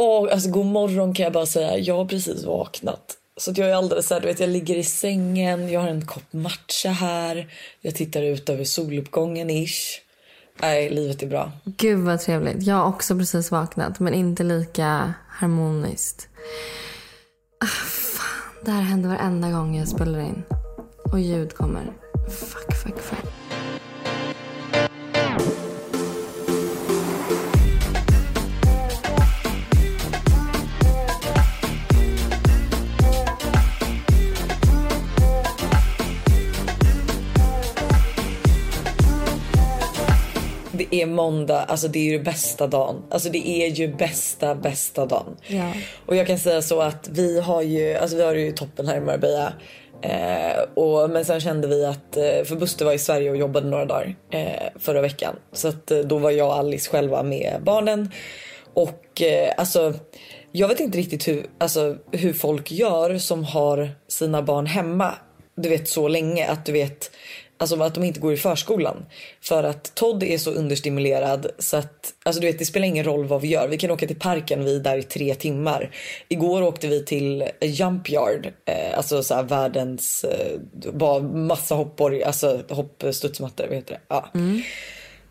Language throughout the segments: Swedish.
Åh, alltså god morgon kan jag bara säga. Jag har precis vaknat. Så att jag är alldeles så här, du vet, jag ligger i sängen, jag har en kopp matcha här. Jag tittar ut över soluppgången ish. Nej, livet är bra. Gud vad trevligt. Jag har också precis vaknat men inte lika harmoniskt. Ah, fan, det här händer varenda gång jag spelar in. Och ljud kommer. Fuck, fuck, fuck. Det är måndag, alltså det är ju bästa dagen. Alltså det är ju bästa, bästa dagen. Ja. Och jag kan säga så att vi har ju, alltså vi har ju toppen här i Marbella. Eh, och, men sen kände vi att, eh, för Buster var i Sverige och jobbade några dagar eh, förra veckan. Så att eh, då var jag och Alice själva med barnen. Och eh, alltså, jag vet inte riktigt hur, alltså, hur folk gör som har sina barn hemma. Du vet så länge att du vet Alltså att de inte går i förskolan. För att Todd är så understimulerad så att alltså du vet, det spelar ingen roll vad vi gör. Vi kan åka till parken, vi är där i tre timmar. Igår åkte vi till Jump Yard, eh, alltså så här världens, eh, bara massa hoppborg, alltså hoppstudsmattor, vad heter det? Ja. Mm.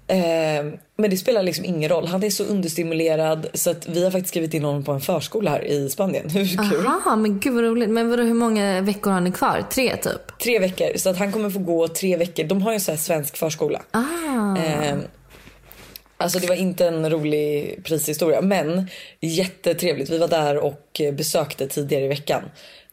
Eh, men det spelar liksom ingen roll. Han är så understimulerad så att vi har faktiskt skrivit in honom på en förskola här i Spanien. Hur kul? Aha, men gud vad roligt. Men vadå, hur många veckor har ni kvar? Tre typ? Tre veckor. Så att han kommer få gå tre veckor. De har ju en sån här svensk förskola. Ah. Eh, alltså det var inte en rolig prishistoria men jättetrevligt. Vi var där och besökte tidigare i veckan.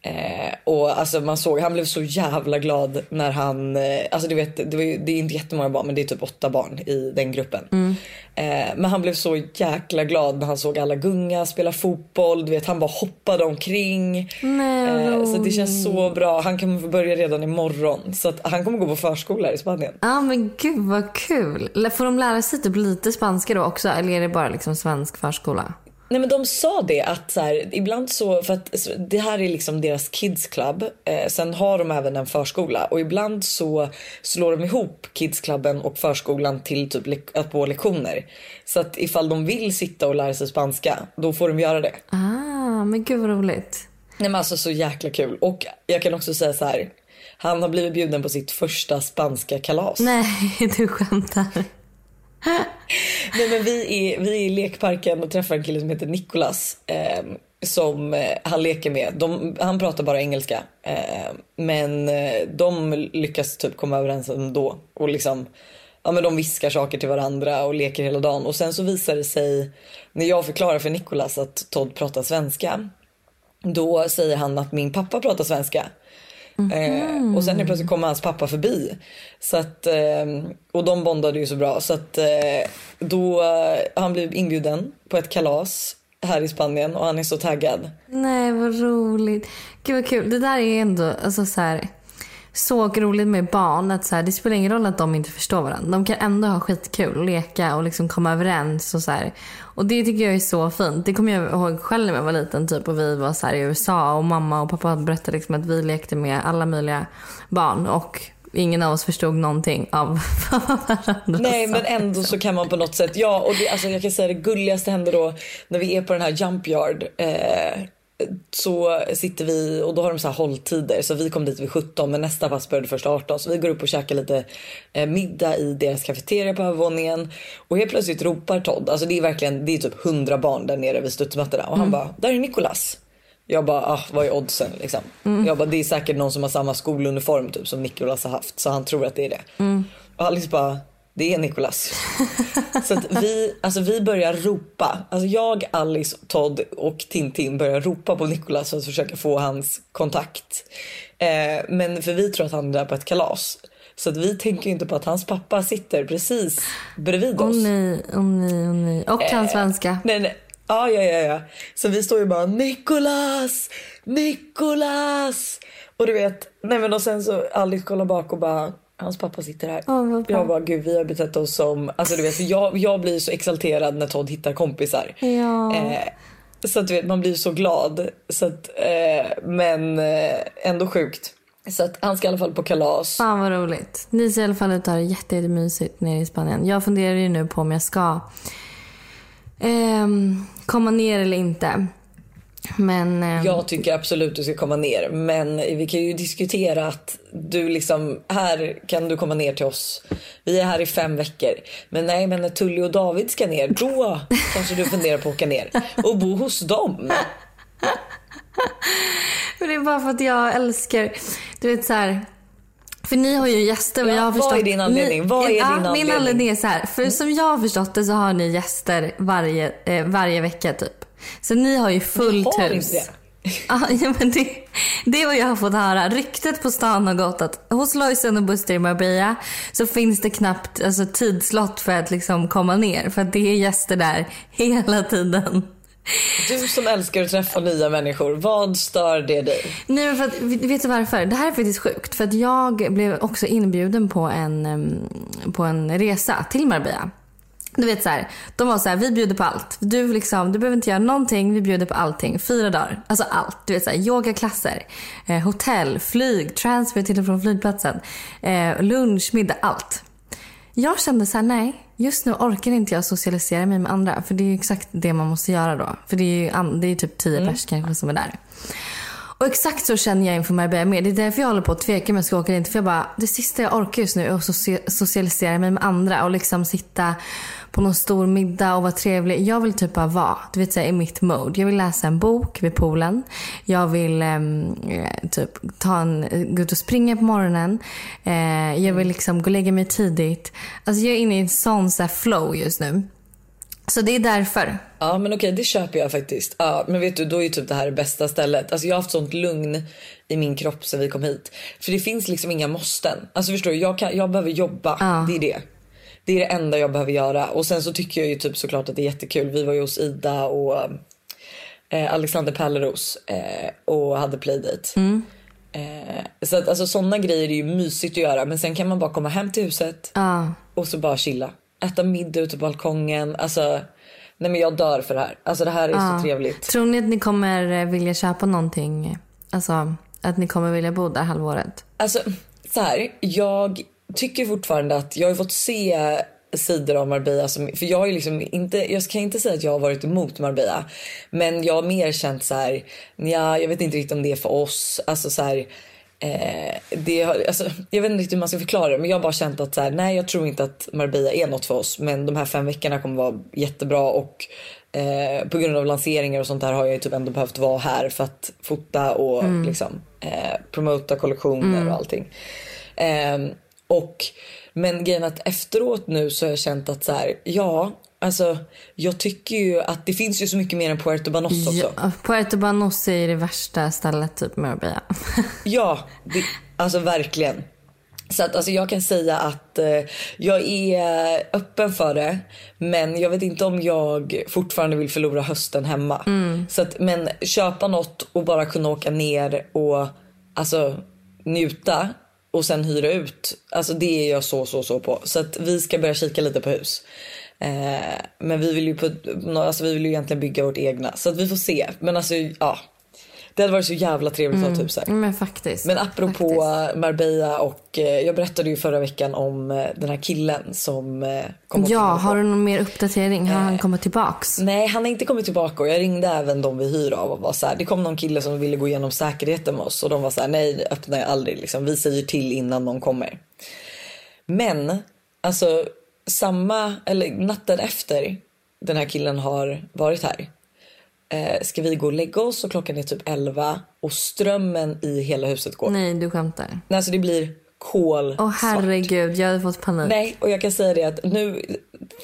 Eh, och alltså man såg, han blev så jävla glad när han, eh, alltså du vet det, var ju, det är inte jättemånga barn men det är typ åtta barn i den gruppen. Eh, men han blev så jäkla glad när han såg alla gunga, spela fotboll, du vet han bara hoppade omkring. Nej, vad Eh, så det känns så bra. Han kommer få börja redan imorgon. Så att han kommer gå på förskola i Spanien. Ja men gud vad kul. Får de lära sig typ lite spanska då också eller är det bara liksom svensk förskola? Nej men de sa det att så här, ibland så, för att det här är liksom deras kids club. Eh, sen har de även en förskola och ibland så slår de ihop kidsklubben och förskolan till typ att på lektioner. Så att ifall de vill sitta och lära sig spanska, då får de göra det. Ah, men gud vad roligt. Nej men alltså så jäkla kul. Och jag kan också säga så här. Han har blivit bjuden på sitt första spanska kalas. Nej, du skämtar. Nej, men vi, är, vi är i lekparken och träffar en kille som heter Nicolas. Eh, som eh, han leker med. De, han pratar bara engelska. Ehm, eh, men de lyckas typ komma överens ändå. Och liksom, ja, men de viskar saker till varandra och leker hela dagen. Och sen så visar det sig när jag förklarar för Nicolas att Todd pratar svenska. Då säger han att min pappa pratar svenska. Eh, och sen plötsligt kommer hans pappa förbi. Så att, eh, och de bondade ju så bra. Så att eh, då eh, han blev inbjuden på ett kalas här i Spanien och han är så taggad. Nej, vad roligt. Gud vad kul. Det där är ändå alltså, så, här, så roligt med barn. Att, så här, det spelar ingen roll att de inte förstår varandra. De kan ändå ha skitkul och leka och liksom komma överens. Och, så här. och det tycker jag är så fint. Det kommer jag ihåg själv när jag var liten typ, och vi var så i USA och mamma och pappa berättade liksom, att vi lekte med alla möjliga barn. Och ingen av oss förstod någonting av varandra Nej men ändå så kan man på något sätt, ja och det, alltså, jag kan säga det gulligaste händer då när vi är på den här jump yard. Eh, så sitter vi och då har de så här hålltider. Så vi kom dit vid 17 men nästa pass började först 18 så vi går upp och käkar lite eh, middag i deras kafeteria på övervåningen. Och helt plötsligt ropar Todd, alltså det är verkligen det är typ 100 barn där nere vid studsmattorna. Och han bara där är Nikolas. Jag bara, ah, vad är oddsen liksom? Jag bara, det är säkert någon som har samma skoluniform typ som Nikolas har haft. Så han tror att det är det. Och Alice bara, det är Nikolas. så att vi, alltså vi börjar ropa. Alltså jag, Alice, Todd och Tintin börjar ropa på Nikolas för att försöka få hans kontakt. Eh, men för vi tror att han är där på ett kalas. Så att vi tänker ju inte på att hans pappa sitter precis bredvid Åh oss. nej, åh nej, åh nej. Och kan svenska. Nej, nej. Ja, ja, ja, ja. Så vi står ju bara Nikolas, Nikolas. Och du vet, nej men och sen så Alice kollar bak och bara hans pappa sitter här. Bra. jag bara gud vi har betett oss som, alltså du vet jag, jag blir så exalterad när Todd hittar kompisar. Ja. Eh, så att du vet man blir så glad. Så att, eh, men eh, ändå sjukt. Så att han ska i alla fall på kalas. Fan vad roligt. Ni ser i alla fall ut att ha det jätte, jättemysigt nere i Spanien. Jag funderar ju nu på om jag ska ehm, komma ner eller inte. Men... ehm, Jag tycker absolut du ska komma ner. Men vi kan ju diskutera att du liksom, här kan du komma ner till oss. Vi är här i fem veckor. Men nej, men när Tully och David ska ner, då kanske du funderar på att åka ner och bo hos dem. Men det är bara för att jag älskar, du vet så här. För ni har ju gäster och Ja, jag har vad förstått... är din anledning? Ni, Vad är ja, din Min anledning? anledning är så här. För som jag har förstått det så har ni gäster varje, eh, varje vecka typ. Så ni har ju fullt Har hus. inte det? Ja, men det, det är vad jag har fått höra. Ryktet på stan har gått att hos Lojsan och Buster i Marbella så finns det knappt alltså, tidslott för att liksom komma ner. För att det är gäster där hela tiden. Du som älskar att träffa nya människor, vad stör det dig? Nej men för att, vet du varför? Det här är faktiskt sjukt. För att jag blev också inbjuden på en, på en resa till Marbella. Du vet så här, de var så här, vi bjuder på allt. Du, liksom, du behöver inte göra någonting, vi bjuder på allting. Fyra dagar. Alltså allt. Du vet så här, yogaklasser, eh, hotell, flyg, transfer till och från flygplatsen, eh, lunch, middag, allt. Jag kände så här, nej, just nu orkar inte jag socialisera mig med andra. För det är ju exakt det man måste göra då. För det är ju det är typ tio pers kanske som är där. Och exakt så känner jag inför Marbella med. Det är därför jag håller på att tveka om jag ska åka eller inte. För jag bara, det sista jag orkar just nu är att socia- socialisera mig med andra och liksom sitta på någon stor middag och vara trevlig. Jag vill typ bara vara, du vet säga i mitt mode. Jag vill läsa en bok vid poolen. Jag vill ehm, eh, typ ta en, gå ut och springa på morgonen. Eh, jag vill liksom gå och lägga mig tidigt. Alltså jag är inne i en sån så flow just nu. Så det är därför. Ja men okej det köper jag faktiskt. Ja, men vet du då är ju typ det här det bästa stället. Alltså jag har haft sånt lugn i min kropp sen vi kom hit. För det finns liksom inga måsten. Alltså förstår du jag, kan, jag behöver jobba. Ja. Det är det. Det är det enda jag behöver göra. Och sen så tycker jag ju typ såklart att det är jättekul. Vi var ju hos Ida och eh, Alexander Pärleros eh, och hade playdate. Eh, så att alltså sådana grejer är ju mysigt att göra. Men sen kan man bara komma hem till huset Ja. och så bara chilla. Äta middag ute på balkongen. Alltså, nej men jag dör för det här. Alltså det här är Ja. så trevligt. Tror ni att ni kommer eh, vilja köpa någonting? Alltså att ni kommer vilja bo där halvåret? Alltså så här, jag tycker fortfarande att jag har fått se sidor av Marbella som, för jag är liksom inte, jag kan inte säga att jag har varit emot Marbella. Men jag har mer känt så här, ja, jag vet inte riktigt om det är för oss. Alltså så här, eh, det alltså, jag vet inte riktigt hur man ska förklara det men jag har bara känt att så här, nej jag tror inte att Marbella är något för oss. Men de här fem veckorna kommer vara jättebra och eh, på grund av lanseringar och sånt där har jag typ ändå behövt vara här för att fota och liksom eh, promota kollektioner och allting. Ehm, och, men grejen att efteråt nu så har jag känt att så här, ja, alltså jag tycker ju att det finns ju så mycket mer än Puerto Banos också. Ja, Puerto Banos är det värsta stället typ med Marbella. Ja, det, alltså verkligen. Så att alltså, jag kan säga att eh, jag är öppen för det. Men jag vet inte om jag fortfarande vill förlora hösten hemma. Så att, men köpa något och bara kunna åka ner och alltså njuta och sen hyra ut. Alltså det är jag så så så på. Så att vi ska börja kika lite på hus. Eh, men vi vill ju på, alltså vi vill ju egentligen bygga vårt egna. Så att vi får se. Men alltså ja. Det hade varit så jävla trevligt att ha ett hus här. Men faktiskt. Men apropå faktiskt. Marbella och eh, jag berättade ju förra veckan om eh, den här killen som eh, kom Ja, har du någon mer uppdatering? Har Eh. han kommit tillbaks? Nej han har inte kommit tillbaka och jag ringde även de vi hyr av och var så här, det kom någon kille som ville gå igenom säkerheten med oss och de var så här, nej öppnar jag aldrig liksom. Vi säger till innan någon kommer. Men alltså samma, eller natten efter den här killen har varit här eh, ska vi gå och lägga oss och klockan är typ 11 och strömmen i hela huset går. Nej, du skämtar. Nej, Alltså det blir kol Åh herregud, jag hade fått panik. Nej, och jag kan säga det att nu,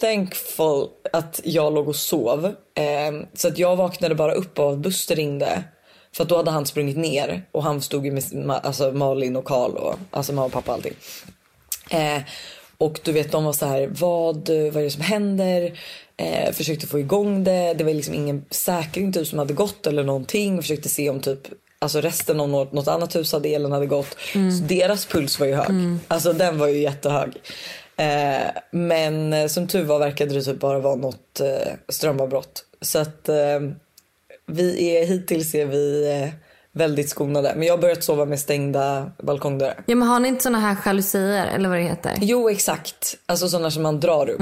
thankful att jag låg och sov. Eh, så att jag vaknade bara upp av att Buster ringde. För att då hade han sprungit ner och han stod ju med alltså Malin och Karl och alltså mamma och pappa och allting. Eh, och du vet de var så här, vad, vad är det som händer? Eh, försökte få igång det. Det var liksom ingen säkring typ som hade gått eller någonting. Försökte se om typ Alltså resten av något, något annat hus hade elen hade gått. Så deras puls var ju hög. Alltså den var ju jättehög. Eh, men eh, som tur var verkade det typ bara vara något eh, strömavbrott. Så att eh, vi är hittills är vi eh, väldigt skonade. Men jag har börjat sova med stängda balkongdörrar. Ja, men har ni inte såna här jalusier eller vad det heter? Jo exakt. Alltså sådana som man drar upp.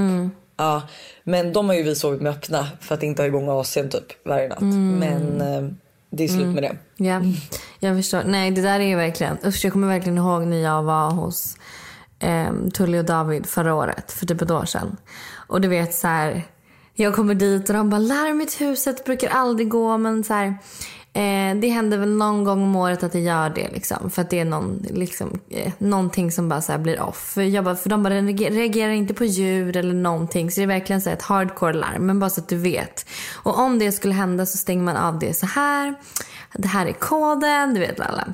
Ja, men de har ju vi sovit med öppna för att inte ha igång AC'n typ varje natt. Men eh, det är slut med det. Ja, jag förstår. Nej, det där är ju verkligen... Usch, jag kommer verkligen ihåg när jag var hos eh, Tully och David förra året, för typ ett år sedan. Och du vet så här, jag kommer dit och de bara larmet i huset brukar aldrig gå men så här, eh, det händer väl någon gång om året att det gör det liksom. För att det är någon, liksom, eh, någonting som bara så här blir off. För, jag bara, för de bara reagerar inte på ljud eller någonting. Så det är verkligen så ett hardcore larm. Men bara så att du vet. Och om det skulle hända så stänger man av det så här. Det här är koden, du vet alla.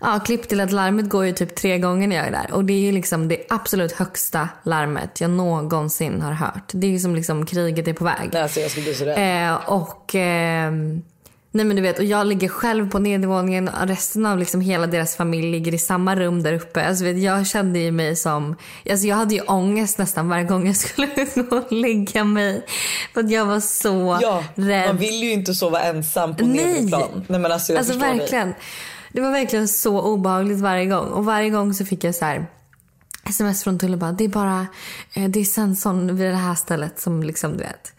Ja, klipp till att larmet går ju typ tre gånger när jag är där. Och det är ju liksom det absolut högsta larmet jag någonsin har hört. Det är ju som liksom kriget är på väg. Nej, alltså jag skulle bli så rädd. Eh, och... ehm, Nej men du vet, och jag ligger själv på nedervåningen och resten av liksom hela deras familj ligger i samma rum där uppe. Alltså vet, jag kände ju mig som, alltså jag hade ju ångest nästan varje gång jag skulle gå och lägga mig. För att jag var så Ja, rädd. man vill ju inte sova ensam på Nej. nedre plan. Nej men alltså jag Alltså förstår dig. verkligen. Det var verkligen så obehagligt varje gång. Och varje gång så fick jag så här sms från Tulle bara, det är bara, eh, det är sensorn vid det här stället som liksom du vet.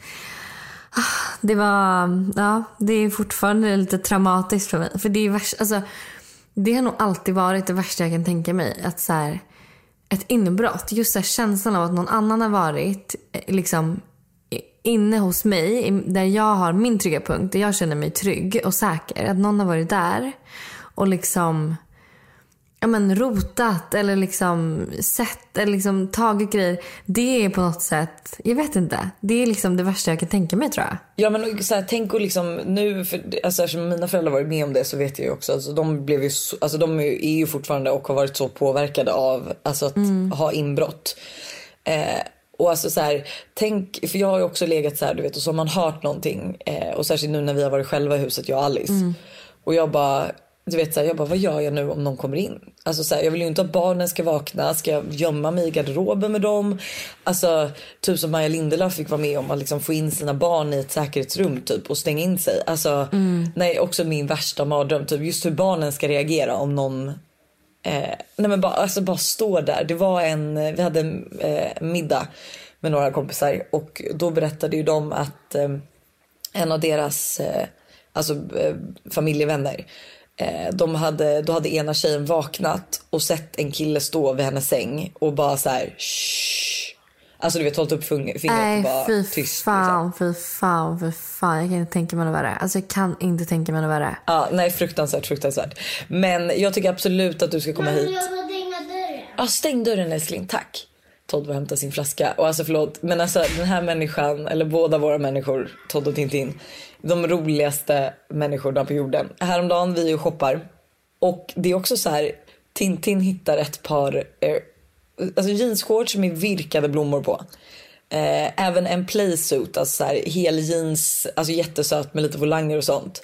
Det var, ja, det är fortfarande lite traumatiskt för mig. För det är värst, alltså, det har nog alltid varit det värsta jag kan tänka mig. Att så här, ett inbrott, just så här, känslan av att någon annan har varit eh, liksom inne hos mig, där jag har min trygga punkt, där jag känner mig trygg och säker. Att någon har varit där och liksom ja, men rotat eller liksom sett eller liksom tagit grejer. Det är på något sätt, jag vet inte. Det är liksom det värsta jag kan tänka mig tror jag. Ja men så här, tänk och liksom nu, för, alltså, eftersom mina föräldrar varit med om det så vet jag ju också. Alltså, de, blev ju så, alltså, de är ju- fortfarande och har varit så påverkade av alltså, att ha inbrott. Eh, och alltså så här, tänk, för jag har ju också legat så här du vet och så har man hört någonting eh, och särskilt nu när vi har varit själva i huset jag och Alice. Och jag bara, du vet så här, jag bara vad gör jag nu om någon kommer in? Alltså så här, jag vill ju inte att barnen ska vakna, ska jag gömma mig i garderoben med dem? Alltså typ som Maja Lindelöf fick vara med om att liksom få in sina barn i ett säkerhetsrum typ och stänga in sig. Alltså nej också min värsta mardröm typ just hur barnen ska reagera om någon Eh, nej men bara, alltså bara stå där. Det var en, vi hade en eh, middag med några kompisar och då berättade ju de att eh, en av deras eh, alltså, eh, familjevänner eh, de hade, då hade ena tjejen vaknat och sett en kille stå vid hennes säng och bara så här "Shh." Alltså du vet hållit upp fing- fingret och Nej bara fy tyst. Liksom. fan, fy fan, fy fan. Jag kan inte tänka mig något värre. Alltså jag kan inte tänka mig något värre. Ja, nej fruktansvärt, fruktansvärt. Men jag tycker absolut att du ska komma hit. Jag vill stänga dörren. Ja, stäng dörren älskling, tack. Todd var och hämtade sin flaska. Och alltså förlåt, men alltså den här människan, eller båda våra människor, Todd och Tintin, de roligaste människorna på jorden. Häromdagen vi och shoppar och det är också så här, Tintin hittar ett par eh, alltså jeansshorts med virkade blommor på. Eh, även en playsuit, alltså så här, hel jeans, alltså jättesöt med lite volanger och sånt.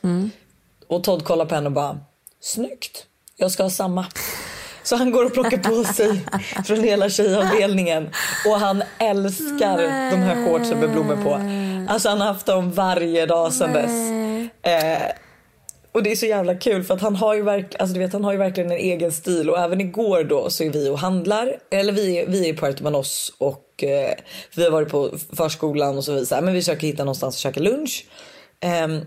Och Todd kollar på henne och bara, snyggt, jag ska ha samma. Så han går och plockar på sig från hela tjejavdelningen. Och han älskar de här shortsen med blommor på. Alltså han har haft dem varje dag sedan dess. Eh, och det är så jävla kul för att han har ju, verk, alltså du vet, han har ju verkligen en egen stil och även igår då så är vi och handlar. Eller vi, vi är i Puerto Manos och eh, vi har varit på förskolan och så vidare. Men vi försöker hitta någonstans att käka lunch. Ehm,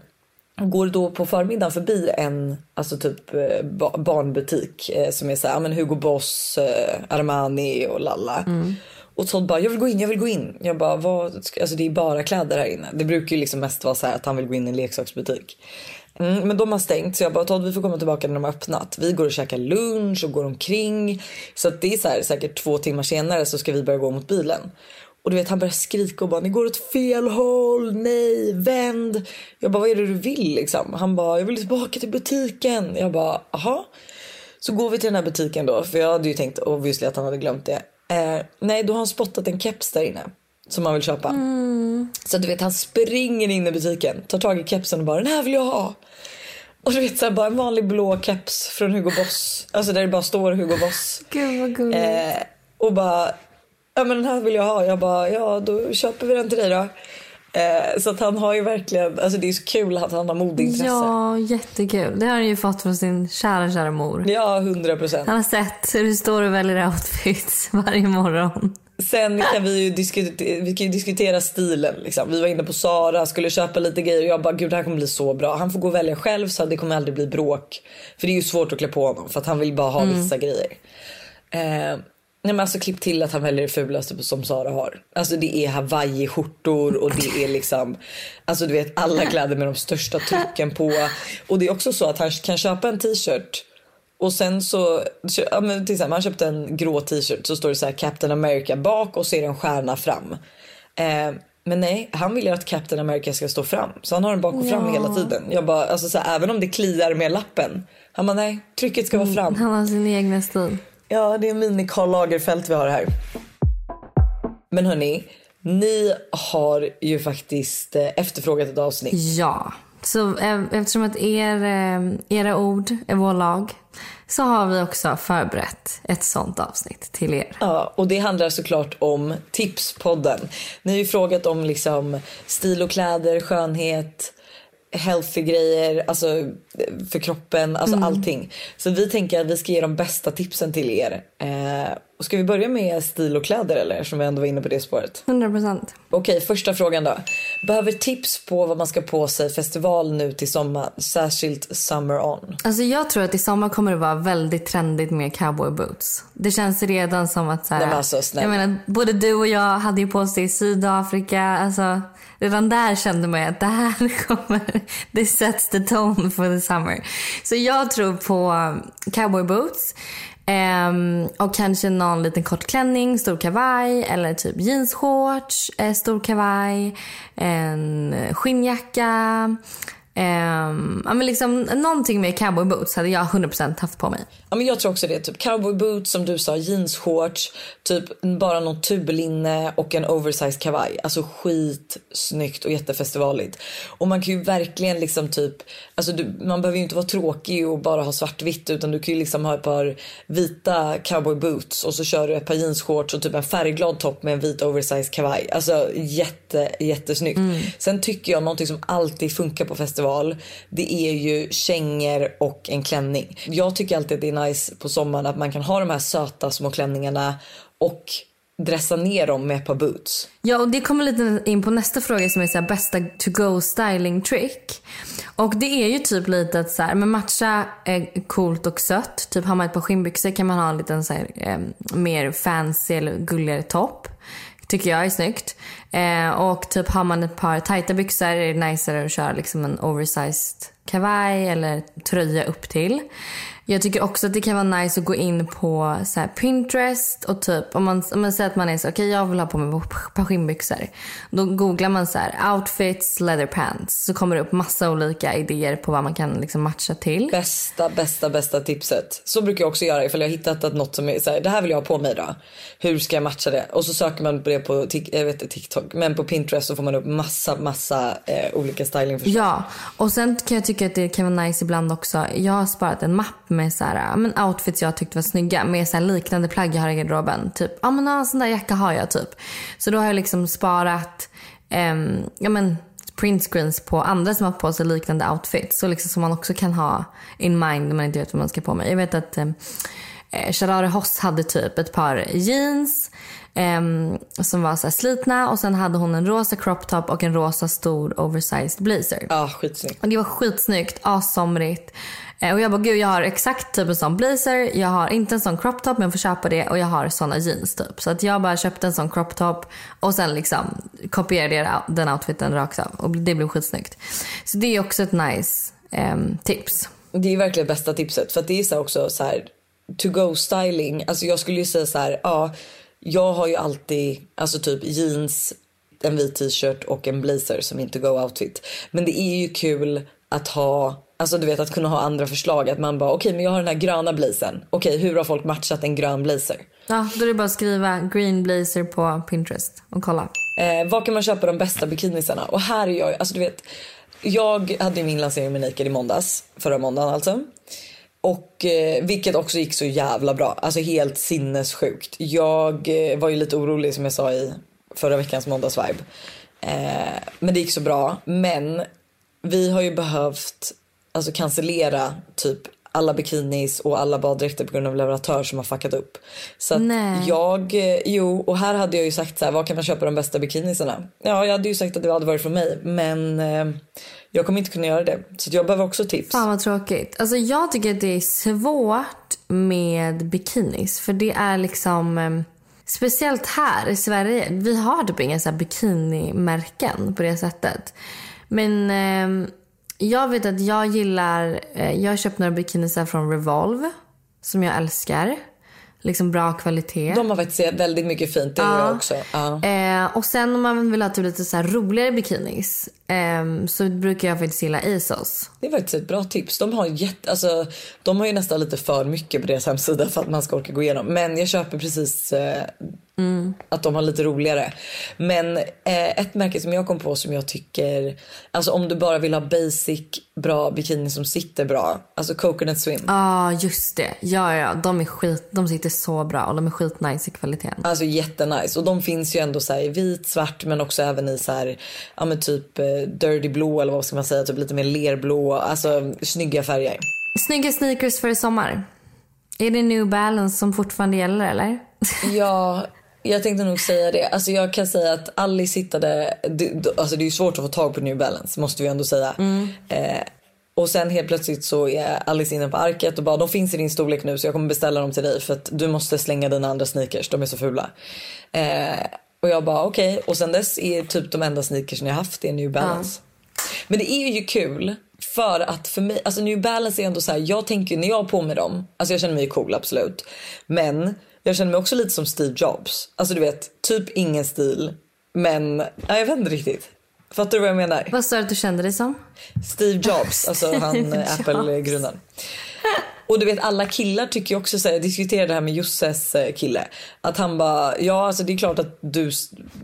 går då på förmiddagen förbi en alltså typ eh, ba- barnbutik eh, som är så här, men Hugo Boss, eh, Armani och lalla. Och Todd bara, jag vill gå in, jag vill gå in. Jag bara, vad? ska- Alltså det är bara kläder här inne. Det brukar ju liksom mest vara så här att han vill gå in i en leksaksbutik. Mm, men de har stängt så jag bara, Todd vi får komma tillbaka när de har öppnat. Vi går och käkar lunch och går omkring. Så att det är så här, säkert två timmar senare så ska vi börja gå mot bilen. Och du vet han börjar skrika och bara ni går åt fel håll, nej, vänd. Jag bara vad är det du vill liksom? Han bara jag vill tillbaka till butiken. Jag bara aha. Så går vi till den här butiken då för jag hade ju tänkt obviously att han hade glömt det. Eh, nej då har han spottat en keps där inne som han vill köpa. Så du vet han springer in i butiken, tar tag i kepsen och bara den här vill jag ha. Och du vet så här, bara en vanlig blå keps från Hugo Boss. Alltså där det bara står Hugo Boss. Gud vad gulligt. Eh, och bara, ja men den här vill jag ha. Jag bara, ja då köper vi den till dig då. Eh, så att han har ju verkligen, alltså det är så kul att han har modeintresse. Ja, jättekul. Det har han ju fått från sin kära, kära mor. ja 100 procent. Han har sett hur du står och väljer outfits varje morgon. Sen kan vi ju diskutera, vi kan diskutera stilen. Liksom. Vi var inne på Sara, skulle köpa lite grejer och jag bara gud det här kommer bli så bra. Han får gå och välja själv så det kommer aldrig bli bråk. För det är ju svårt att klä på honom för att han vill bara ha vissa grejer. Eh, Nej men alltså klipp till att han väljer det fulaste som Sara har. Alltså det är hawaii-skjortor och det är liksom, alltså du vet alla kläder med de största trycken på. Och det är också så att han kan köpa en t-shirt och sen så, ja men till exempel han köpte en grå t-shirt så står det så här Captain America bak och så är det en stjärna fram. Eh, men nej, han vill ju att Captain America ska stå fram. Så han har den bak och fram Ja. hela tiden. Jag bara, alltså så här, även om det kliar med lappen. Han bara nej, trycket ska vara fram. Han har sin egna stil. Ja, det är mini Karl Lagerfeld vi har här. Men hörni, ni har ju faktiskt eh, efterfrågat ett avsnitt. Ja. Så eh, eftersom att er, eh, era ord är vår lag så har vi också förberett ett sånt avsnitt till er. Ja, och det handlar såklart om Tipspodden. Ni har ju frågat om liksom stil och kläder, skönhet, healthy grejer, alltså för kroppen, alltså allting. Så vi tänker att vi ska ge de bästa tipsen till er. Eh, och ska vi börja med stil och kläder eller? Som vi ändå var inne på det spåret. 100 procent. Okej, första frågan då. Behöver tips på vad man ska på sig festival nu till sommar, särskilt Summer On? Alltså jag tror att i sommar kommer det vara väldigt trendigt med cowboy boots. Det känns redan som att så här, Nej, men alltså, snälla. jag menar, både du och jag hade ju på sig i Sydafrika. Alltså, redan där kände man att det här kommer, det sets the tone for the summer. Så jag tror på cowboy boots. Ehm, och kanske någon liten kort klänning, stor kavaj eller typ jeansshorts, eh, stor kavaj, en skinnjacka. Um, ja, men liksom, någonting med cowboy boots hade jag 100% haft på mig. Ja, men jag tror också det. Typ cowboy boots som du sa, jeansshorts, typ bara någon tublinne och en oversized kavaj. Alltså skitsnyggt och jättefestivaligt. Och man kan ju verkligen liksom typ, alltså du, man behöver ju inte vara tråkig och bara ha svartvitt utan du kan ju liksom ha ett par vita cowboy boots och så kör du ett par jeansshorts och typ en färgglad topp med en vit oversized kavaj. Alltså jätte, jättesnyggt. Sen tycker jag någonting som alltid funkar på festival, det är ju kängor och en klänning. Jag tycker alltid att det är nice på sommaren att man kan ha de här söta små klänningarna och dressa ner dem med ett par boots. Ja, och det kommer lite in på nästa fråga som är så här, bästa to go styling trick. Och det är ju typ lite att så här, men matcha är coolt och sött. Typ har man ett par skinnbyxor kan man ha en liten så här, eh, mer fancy eller gulligare topp. Tycker jag är snyggt. Eh, och typ har man ett par tajta byxor är det niceare att köra liksom en oversized kavaj eller tröja upp till. Jag tycker också att det kan vara nice att gå in på så här Pinterest och typ om man, om man säger att man är så okej jag vill ha på mig skinnbyxor. Då googlar man så här outfits, leather pants. Så kommer det upp massa olika idéer på vad man kan liksom matcha till. Bästa, bästa, bästa tipset. Så brukar jag också göra ifall jag har hittat att något som är så här, det här vill jag ha på mig då. Hur ska jag matcha det? Och så söker man på det på jag vet inte, TikTok, men på Pinterest så får man upp massa, massa eh, olika stylingförslag. Ja, och sen kan jag tycka att det kan vara nice ibland också. Jag har sparat en mapp med så här, men outfits jag tyckte var snygga med så här liknande plagg jag har i garderoben. Typ, ja men en sån där jacka har jag typ. Så då har jag liksom sparat, ehm, ja men printscreens på andra som har på sig liknande outfits. Så liksom som man också kan ha in mind när man inte vet vad man ska på med. Jag vet att ehm, eh, Sharare Hoss hade typ ett par jeans ehm, som var så här slitna och sen hade hon en rosa crop top och en rosa stor oversized blazer. Ja, skitsnyggt. Och det var skitsnyggt, assomrigt. Eh, Eh, och jag bara, gud jag har exakt typ en sån blazer, jag har inte en sån crop top men jag får köpa det och jag har såna jeans typ. Så att jag bara köpte en sån crop top och sen liksom kopierade jag den outfiten rakt av och det blev skitsnyggt. Så det är också ett nice eh, tips. Det är verkligen bästa tipset för att det är så också så här to go styling. Alltså jag skulle ju säga så här, ja, jag har ju alltid alltså typ jeans, en vit t-shirt och en blazer som inte go outfit. Men det är ju kul att ha Alltså du vet att kunna ha andra förslag. Att man bara okej men jag har den här gröna blazern. Okej hur har folk matchat en grön blazer? Ja, då är det bara att skriva green blazer på Pinterest och kolla. Eh, var kan man köpa de bästa bikinisarna? Och här är jag, alltså du vet. Jag hade min lansering med Naked i måndags, förra måndagen alltså. Och eh, vilket också gick så jävla bra, alltså helt sinnessjukt. Jag eh, var ju lite orolig som jag sa i förra veckans måndagsvibe. Eh, men det gick så bra. Men vi har ju behövt alltså cancellera typ alla bikinis och alla baddräkter på grund av leverantör som har fuckat upp. Så att Nej. jag, eh, jo och här hade jag ju sagt så här, var kan man köpa de bästa bikinisarna? Ja jag hade ju sagt att det hade varit från mig men eh, jag kommer inte kunna göra det. Så jag behöver också tips. Fan vad tråkigt. Alltså jag tycker att det är svårt med bikinis. För det är liksom... eh, Speciellt här i Sverige. Vi har typ inga så här bikinimärken på det sättet. Men eh, jag vet att jag gillar... Eh, jag har köpt några bikinisar från Revolve. Som jag älskar. Liksom bra kvalitet. De har faktiskt väldigt mycket fint, det jag också. Ja. Eh, och sen om man vill ha typ lite så här roligare bikinis. Eh, så brukar jag faktiskt gilla ASOS. Det är faktiskt ett bra tips. De har, jätte, alltså, de har ju nästan lite för mycket på deras hemsida för att man ska orka gå igenom. Men jag köper precis eh, att de har lite roligare. Men eh, ett märke som jag kom på som jag tycker, alltså om du bara vill ha basic bra bikini som sitter bra. Alltså Coconut Swim. Ja, ah, just det. Ja, ja, de är skit. De sitter så bra och de är skitnice i kvaliteten. Alltså jättenice. Och de finns ju ändå så i vit, svart men också även i så här, ja men typ eh, dirty blå eller vad ska man säga, typ lite mer lerblå. Alltså snygga färger. Snygga sneakers för i sommar. Är det New Balance som fortfarande gäller eller? Ja, jag tänkte nog säga det. Alltså jag kan säga att Alice hittade, det, alltså det är ju svårt att få tag på New Balance måste vi ändå säga. Eh, och sen helt plötsligt så är Alice inne på arket och bara de finns i din storlek nu så jag kommer beställa dem till dig för att du måste slänga dina andra sneakers, de är så fula. Eh, och jag bara okej okay. och sen dess är typ de enda sneakers jag haft är New Balance. Men det är ju kul för att för mig, alltså New Balance är ändå så här, jag tänker när jag har på mig dem, alltså jag känner mig cool absolut. Men jag känner mig också lite som Steve Jobs. Alltså du vet, typ ingen stil. Men nej, jag vet inte riktigt. Fattar du vad jag menar? Vad sa du att du kände dig som? Steve Jobs, alltså han eh, Apple-grundaren. Och du vet alla killar tycker ju också så här, jag diskuterade det här med Josses eh, kille. Att han bara, ja alltså det är klart att du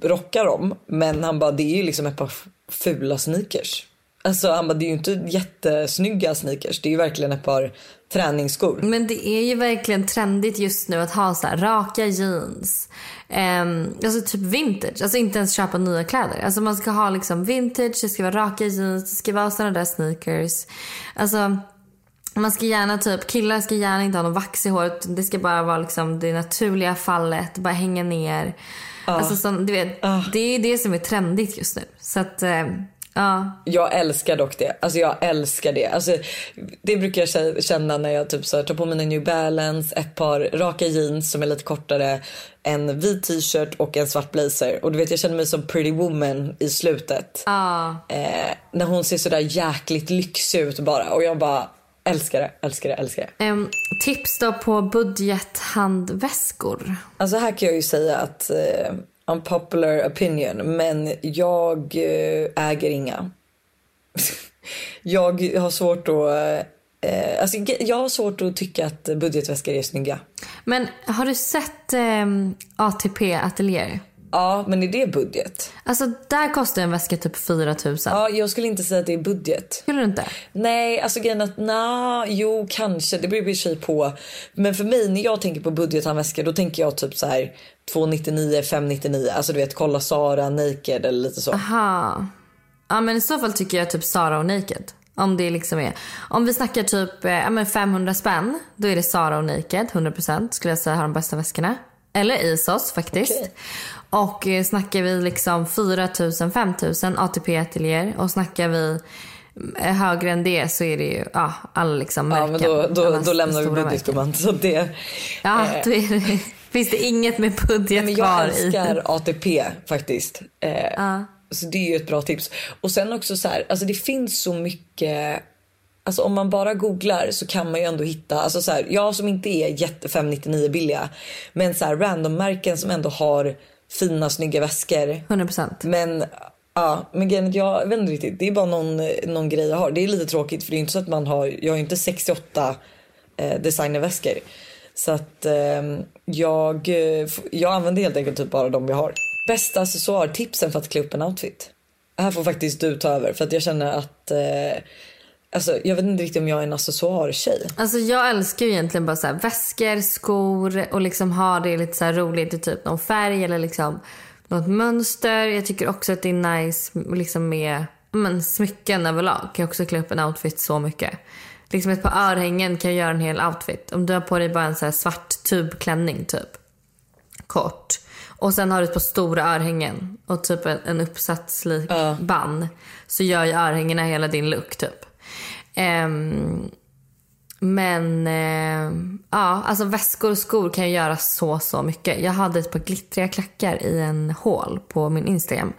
rockar dem. Men han bara, det är ju liksom ett par fula sneakers. Alltså han bara, det är ju inte jättesnygga sneakers. Det är ju verkligen ett par träningsskor. Men det är ju verkligen trendigt just nu att ha så här raka jeans. Um, alltså typ vintage. Alltså inte ens köpa nya kläder. Alltså man ska ha liksom vintage, det ska vara raka jeans, det ska vara såna där sneakers. Alltså man ska gärna typ, killar ska gärna inte ha någon vax i håret. Det ska bara vara liksom det naturliga fallet, bara hänga ner. Alltså så, du vet, det är det som är trendigt just nu. Så att, eh, ja. Jag älskar dock det. Alltså jag älskar det. Alltså, det brukar jag kä- känna när jag typ så tar på mig en New Balance, ett par raka jeans som är lite kortare, en vit t-shirt och en svart blazer. Och du vet jag känner mig som pretty woman i slutet. Ja. Eh, när hon ser sådär jäkligt lyxig ut bara. Och jag bara älskar det, älskar det, älskar det. Ehm, tips då på budgethandväskor. Alltså här kan jag ju säga att eh, unpopular opinion, men jag eh, äger inga. jag har svårt att eh, alltså, jag har svårt att tycka att budgetväskor är snygga. Men har du sett ehm, ATP Atelier? Ja, men är det budget? Alltså där kostar en väska typ 4 000. Ja, jag skulle inte säga att det är budget. Skulle du inte? Nej, alltså grejen att na, jo kanske, det beror i sig på. Men för mig när jag tänker på budgethandväskor då tänker jag typ så här 299, 599. Alltså du vet kolla Sara, Naked eller lite så. Aha. Ja men i så fall tycker jag typ Sara och Naked. Om det liksom är. Om vi snackar typ eh, ja, men 500 spänn. Då är det Sara och Naked. 100% skulle jag säga har de bästa väskorna. Eller Isos faktiskt. Och eh, snackar vi liksom 4 000, 5 000 ATP Atelier. Och snackar vi högre än det så är det ju ja, alla liksom Ja, märken. men då, då, då lämnar vi budgetgumman. Så det, Ja, eh, det, finns det inget med budget men kvar jag älskar ATP faktiskt. Eh, Så det är ju ett bra tips. Och sen också så här, alltså det finns så mycket Alltså om man bara googlar så kan man ju ändå hitta, alltså så här, jag som inte är jätte 599 billiga, men så här random märken som ändå har fina snygga väskor. 100%. Men ja, men grejen jag vet inte riktigt, det är bara någon, någon grej jag har. Det är lite tråkigt för det är inte så att man har, jag har ju inte 68 eh, designerväskor. Så att eh, jag, jag använder helt enkelt typ bara de jag har. Bästa accessoartipsen för att klä upp en outfit? Här får faktiskt du ta över för att jag känner att eh, Alltså, jag vet inte riktigt om jag är en accessoartjej. Alltså jag älskar ju egentligen bara så här väskor, skor och liksom ha det lite så här roligt i typ någon färg eller liksom något mönster. Jag tycker också att det är nice liksom med men, smycken överlag kan också klä upp en outfit så mycket. Liksom ett par örhängen kan göra en hel outfit. Om du har på dig bara en så svart tubklänning typ. Kort. Och sen har du ett par stora örhängen och typ en, en uppsatslik Ja. band. Så gör ju örhängena hela din look typ. Ehm, men eh, ja, alltså väskor och skor kan ju göra så, så mycket. Jag hade ett par glittriga klackar i en hål på min Instagram.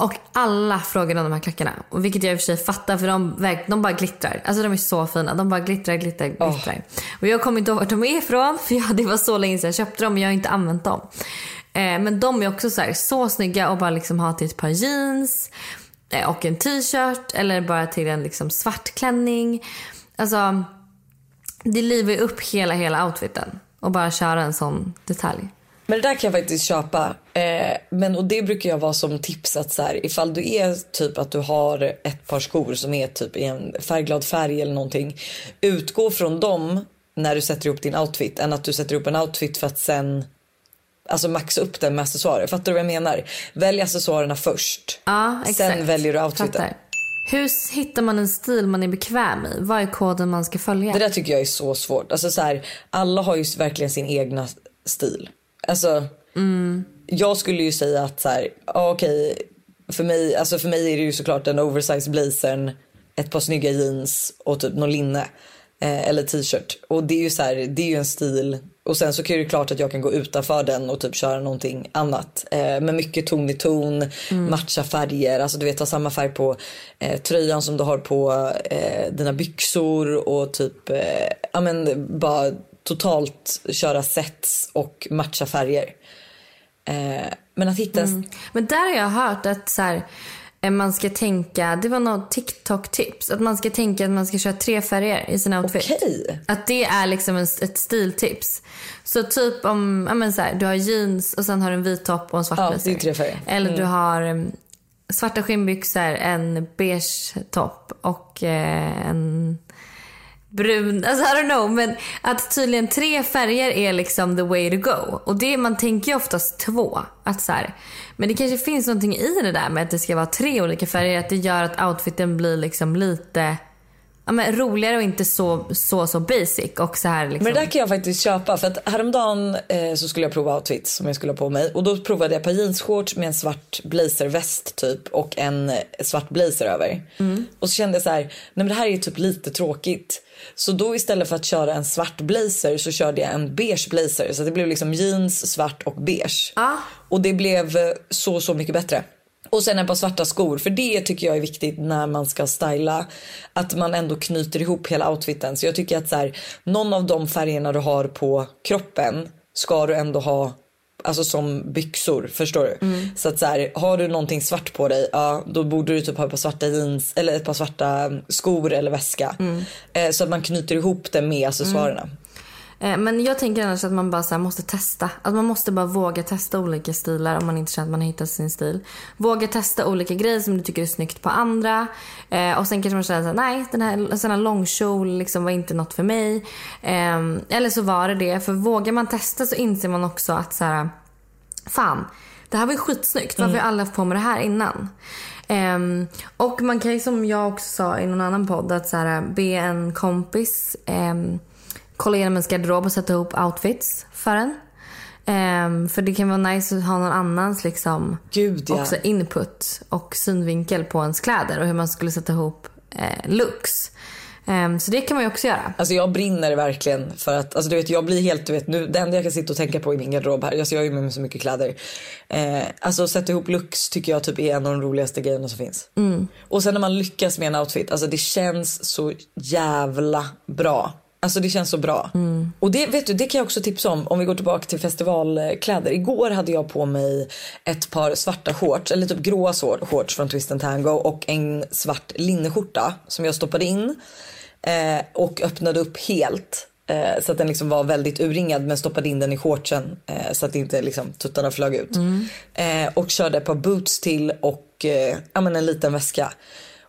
Och alla frågade om de här klackarna. Och vilket jag i och för sig fattar för de, de bara glittrar. Alltså de är så fina. De bara glittrar, glittrar, glittrar. Och jag kommer inte ihåg vart de är ifrån för jag, det var så länge sedan jag köpte dem och jag har inte använt dem. Eh, men de är också så, här, så snygga och bara liksom ha till ett par jeans Eh, och en t-shirt eller bara till en liksom svart klänning. Alltså det livar ju upp hela, hela outfiten och bara köra en sån detalj. Men det där kan jag faktiskt köpa. Eh, men och det brukar jag vara som tips att så här, ifall du är typ att du har ett par skor som är typ i en färgglad färg eller någonting. Utgå från dem när du sätter ihop din outfit än att du sätter ihop en outfit för att sen Alltså maxa upp den med accessoarer. Fattar du vad jag menar? Välj accessoarerna först. Ja, exakt. Sen väljer du outfiten. Fattar. Hur hittar man en stil man är bekväm i? Vad är koden man ska följa? Det där tycker jag är så svårt. Alltså så här, alla har ju verkligen sin egna stil. Alltså, jag skulle ju säga att så här, okej, för mig, alltså för mig är det ju såklart den oversized blazern, ett par snygga jeans och typ någon linne eh, eller t-shirt. Och det är ju så här, det är ju en stil. Och sen så kan det klart att jag kan gå utanför den och typ köra någonting annat. Eh, men mycket ton i ton, matcha färger, alltså du vet ha samma färg på eh, tröjan som du har på eh, dina byxor och typ, eh, ja men bara totalt köra sets och matcha färger. Eh, men att hitta en Men där har jag hört att så här, man ska tänka, det var något TikTok-tips, att man ska tänka att man ska köra tre färger i sin outfit. Okej. Att det är liksom en, ett stiltips. Så typ om ja men så här, du har jeans och sen har du en vit topp och en svart Ja, blazer. tre färger. Eller du har um, svarta skinnbyxor, en beige topp och eh, en brun, alltså I don't know. Men att tydligen tre färger är liksom the way to go. Och det, man tänker ju oftast två. Att så här, men det kanske finns någonting i det där med att det ska vara tre olika färger. Att det gör att outfiten blir liksom lite ja, men roligare och inte så, så, så basic. Och så här liksom. Men det där kan jag faktiskt köpa för att häromdagen eh, så skulle jag prova outfits som jag skulle ha på mig och då provade jag ett par jeansshorts med en svart blazerväst typ och en svart blazer över. Och så kände jag så här, nej men det här är ju typ lite tråkigt. Så då istället för att köra en svart blazer så körde jag en beige blazer så det blev liksom jeans, svart och beige. Ja. Och det blev eh, så så mycket bättre. Och sen ett par svarta skor, för det tycker jag är viktigt när man ska styla. Att man ändå knyter ihop hela outfiten. Så jag tycker att så här, någon av de färgerna du har på kroppen ska du ändå ha Alltså som byxor, förstår du? Så att så här, har du någonting svart på dig, ja då borde du typ ha ett par svarta jeans eller ett par svarta skor eller väska. Eh, så att man knyter ihop det med accessoarerna. Eh, Men jag tänker annars att man bara så måste testa. Att man måste bara våga testa olika stilar om man inte känner att man har hittat sin stil. Våga testa olika grejer som du tycker är snyggt på andra. Eh, och sen kanske man känner här, nej den här, sån här långkjol liksom var inte något för mig. Eh, eller så var det det. För vågar man testa så inser man också att så här, fan det här var ju skitsnyggt. Varför har jag aldrig haft på mig det här innan? Ehm, och man kan ju som jag också sa i någon annan podd att så här, be en kompis ehm, kolla igenom ens garderob och sätta ihop outfits för en. Ehm, för det kan vara nice att ha någon annans liksom, Gud ja. också input och synvinkel på ens kläder och hur man skulle sätta ihop eh, looks. Ehm, så det kan man ju också göra. Alltså jag brinner verkligen för att, alltså du vet jag blir helt, du vet nu, det enda jag kan sitta och tänka på i min garderob här, alltså jag har ju med mig så mycket kläder. Eh, alltså sätta ihop looks tycker jag typ är en av de roligaste grejerna som finns. Och sen när man lyckas med en outfit, alltså det känns så jävla bra. Alltså det känns så bra. Och det vet du, det kan jag också tipsa om om vi går tillbaka till festivalkläder. Igår hade jag på mig ett par svarta shorts, eller typ gråa shorts från Twist and Tango och en svart linneskjorta som jag stoppade in eh, och öppnade upp helt. Eh, så att den liksom var väldigt urringad men stoppade in den i shortsen eh, så att inte liksom tuttarna flög ut. Eh, och körde ett par boots till och eh, ja, men en liten väska.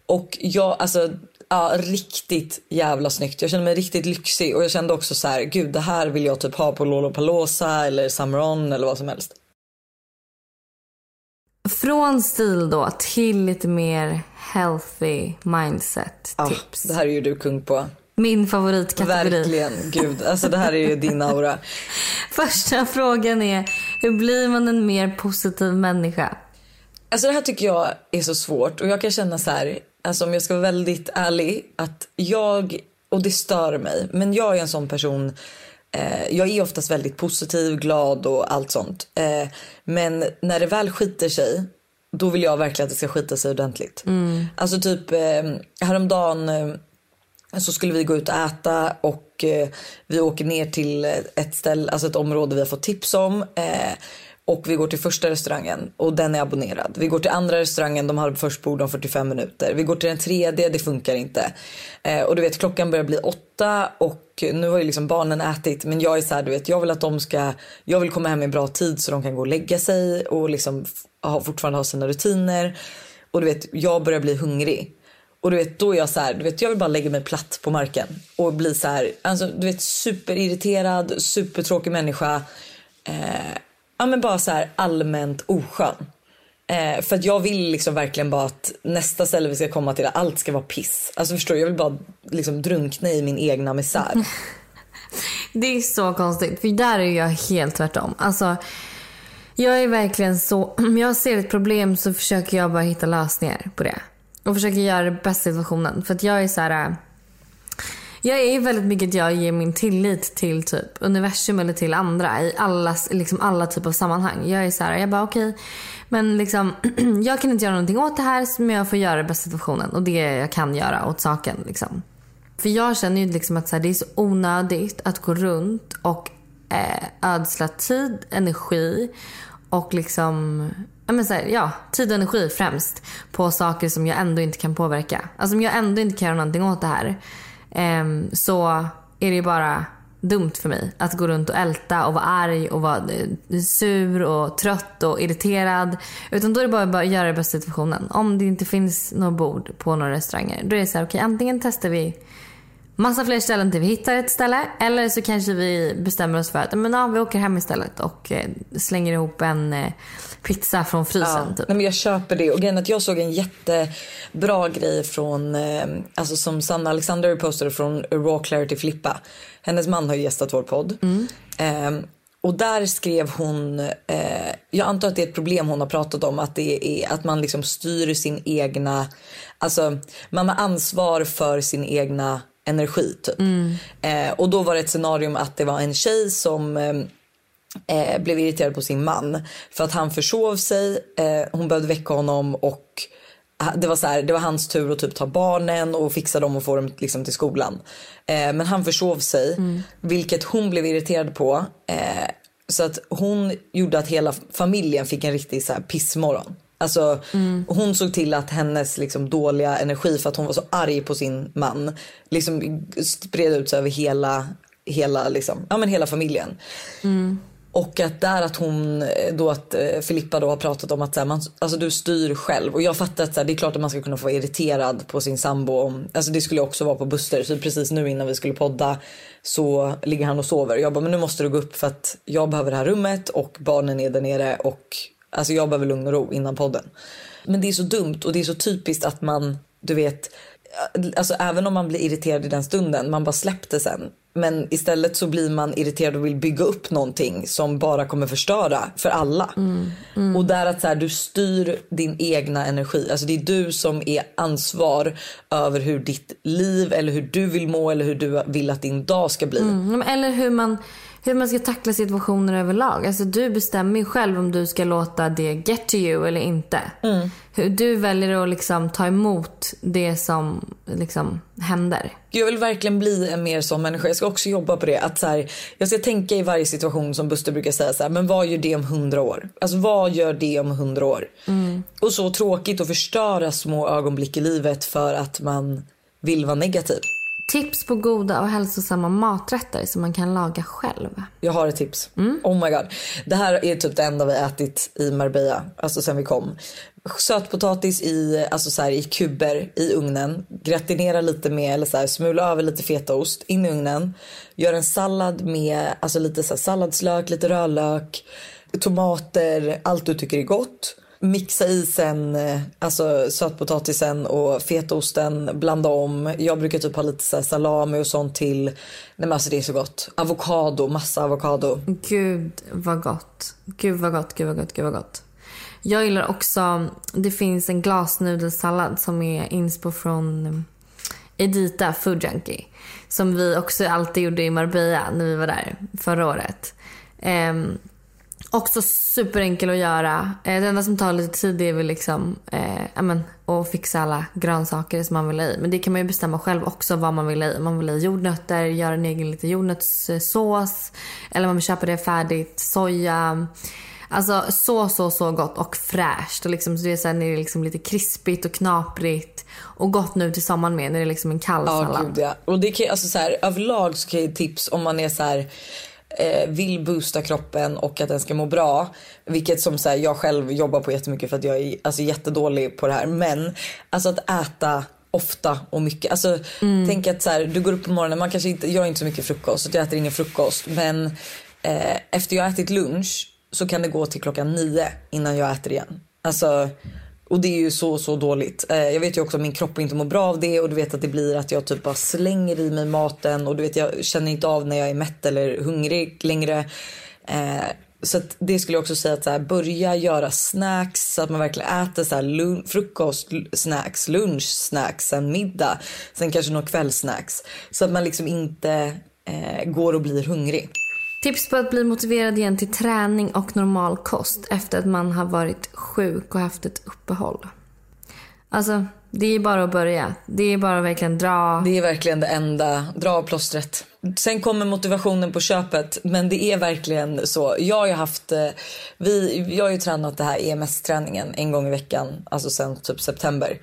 Och jag, alltså ja, riktigt jävla snyggt. Jag kände mig riktigt lyxig och jag kände också så här, gud det här vill jag typ ha på Lollapalooza eller Summer On eller vad som helst. Från stil då till lite mer healthy mindset Ah, tips. det här är ju du kung på. Min favoritkategori. Verkligen, gud. Alltså det här är ju din aura. Första frågan är, hur blir man en mer positiv människa? Alltså det här tycker jag är så svårt och jag kan känna så här, alltså om jag ska vara väldigt ärlig, att jag, och det stör mig, men jag är en sån person eh, jag är oftast väldigt positiv, glad och allt sånt. Eh, men när det väl skiter sig, då vill jag verkligen att det ska skita sig ordentligt. Alltså typ eh, häromdagen eh, så skulle vi gå ut och äta och eh, vi åker ner till ett ställe, alltså ett område vi har fått tips om. Eh, och vi går till första restaurangen och den är abonnerad. Vi går till andra restaurangen, de har först bord om 45 minuter. Vi går till den tredje, det funkar inte. Eh, och du vet klockan börjar bli åtta och nu har ju liksom barnen ätit men jag är så här, du vet jag vill att de ska, jag vill komma hem i bra tid så de kan gå och lägga sig och liksom ha, fortfarande ha sina rutiner. Och du vet jag börjar bli hungrig. Och du vet, då är jag så här, du vet, jag vill bara lägga mig platt på marken och bli så här, alltså, du vet, superirriterad, supertråkig människa. Eh, ja, men bara så här allmänt oskön. Eh, för att jag vill liksom verkligen bara att nästa ställe vi ska komma till, allt ska vara piss. Alltså förstår du, jag vill bara liksom drunkna i min egna misär. Det är så konstigt, för där är jag helt tvärtom. Alltså, jag är verkligen så, om jag ser ett problem så försöker jag bara hitta lösningar på det. Och försöker göra det bästa situationen. För att jag är så här. Eh, jag är väldigt mycket att jag ger min tillit till typ universum eller till andra i alla, liksom alla typer av sammanhang. Jag är så här, jag bara okej, men liksom jag kan inte göra någonting åt det här men jag får göra det bästa situationen och det jag kan göra åt saken liksom. För jag känner ju liksom att så här, det är så onödigt att gå runt och eh, ödsla tid, energi och liksom ja, men så här, ja, tid och energi främst på saker som jag ändå inte kan påverka. Alltså om jag ändå inte kan göra någonting åt det här Ehm, så är det ju bara dumt för mig att gå runt och älta och vara arg och vara eh, sur och trött och irriterad. Utan då är det bara, att göra det bästa situationen. Om det inte finns något bord på några restauranger då är det så här, okej antingen testar vi massa fler ställen till vi hittar ett ställe. Eller så kanske vi bestämmer oss för att men, ja, vi åker hem istället och eh, slänger ihop en eh, pizza från frysen. Ja, Typ. nej, men jag köper det. Och grejen att jag såg en jättebra grej från, eh, alltså som Sanna Alexander postade från Raw Clarity Filippa. Hennes man har ju gästat vår podd. Eh, och där skrev hon, eh, jag antar att det är ett problem hon har pratat om, att det är att man liksom styr sin egna, alltså man har ansvar för sin egna energi typ. Eh, och då var det ett scenario att det var en tjej som eh, eh, blev irriterad på sin man för att han försov sig. Eh, hon behövde väcka honom och ha- det var, så här, det var hans tur att typ ta barnen och fixa dem och få dem liksom till skolan. Eh, men han försov sig, vilket hon blev irriterad på. Eh, så att hon gjorde att hela familjen fick en riktig så här, pissmorgon. Alltså, Hon såg till att hennes liksom, dåliga energi för att hon var så arg på sin man liksom, spred ut sig över hela, hela, liksom, ja, men hela familjen. Och att där att hon eh, då att eh, Filippa då har pratat om att så här, man, alltså du styr själv. Och jag fattar att så här, det är klart att man ska kunna få vara irriterad på sin sambo om, alltså det skulle jag också vara på Buster. Så precis nu innan vi skulle podda så ligger han och sover. Jag bara men nu måste du gå upp för att jag behöver det här rummet och barnen är där nere och alltså jag behöver lugn och ro innan podden. Men det är så dumt och det är så typiskt att man du vet Alltså även om man blir irriterad i den stunden, man bara släppte sen. Men istället så blir man irriterad och vill bygga upp någonting som bara kommer förstöra för alla. Och där att så här, du styr din egna energi. Alltså det är du som är ansvar över hur ditt liv eller hur du vill må eller hur du vill att din dag ska bli. Mm, Eller hur man, hur man ska tackla situationer överlag. Alltså du bestämmer ju själv om du ska låta det get to you eller inte. Hur du väljer att liksom ta emot det som liksom händer. Jag vill verkligen bli en mer sån människa. Jag ska också jobba på det. Att så här, jag ska tänka i varje situation som Buster brukar säga så här, men vad gör det om hundra år? Alltså vad gör det om hundra år? Och så tråkigt att förstöra små ögonblick i livet för att man vill vara negativ. Tips på goda och hälsosamma maträtter som man kan laga själv. Jag har ett tips. Oh my god. Det här är typ det enda vi ätit i Marbella, alltså sen vi kom. Sötpotatis i, alltså så här, i kuber i ugnen. Gratinera lite med, eller så här, smula över lite fetaost in i ugnen. Gör en sallad med alltså lite så här, salladslök, lite rödlök, tomater, allt du tycker är gott mixa i sen eh, alltså sötpotatisen och fetaosten, blanda om. Jag brukar typ ha lite så här salami och sånt till. Nej men alltså det är så gott. Avokado, massa avokado. Gud vad gott. Gud vad gott, gud vad gott, gud vad gott. Jag gillar också, det finns en glasnudelsallad som är inspo från Edita Food Junkie. Som vi också alltid gjorde i Marbella när vi var där förra året. Um, också superenkel att göra. Eh, det enda som tar lite tid är väl liksom, eh, amen, att fixa alla grönsaker som man vill ha i. Men det kan man ju bestämma själv också vad man vill ha i. Om man vill ha i jordnötter, göra en egen liten jordnötssås. Eller man vill köpa det färdigt, soja. Alltså så, så, så gott och fräscht. Och liksom, så det är, så här, när det är liksom lite krispigt och knaprigt. Och gott nu till sommaren med när det är liksom en kall Ja, sallad. gud ja. Och det kan, alltså så här, överlag så kan jag ge tips om man är så här eh, vill boosta kroppen och att den ska må bra. Vilket som så här, jag själv jobbar på jättemycket för att jag är alltså, jättedålig på det här. Men alltså att äta ofta och mycket. Alltså tänk att så här, du går upp på morgonen, man kanske inte, jag gör inte så mycket frukost så jag äter ingen frukost. Men eh, efter jag har ätit lunch så kan det gå till klockan nio innan jag äter igen. Alltså och det är ju så, så dåligt. Eh, jag vet ju också att min kropp inte mår bra av det och du vet att det blir att jag typ bara slänger i mig maten och du vet jag känner inte av när jag är mätt eller hungrig längre. Eh, så att det skulle jag också säga att så här, börja göra snacks så att man verkligen äter så här lun- frukost, snacks, lunch, snacks, sen middag, sen kanske några kvällsnacks. Så att man liksom inte eh, går och blir hungrig. Tips på att bli motiverad igen till träning och normal kost efter att man har varit sjuk och haft ett uppehåll. Alltså, det är bara att börja. Det är bara att verkligen dra. Det är verkligen det enda. Dra av plåstret. Sen kommer motivationen på köpet. Men det är verkligen så. Jag har ju haft... Eh, vi, jag har ju tränat det här EMS-träningen en gång i veckan. Alltså sen typ september.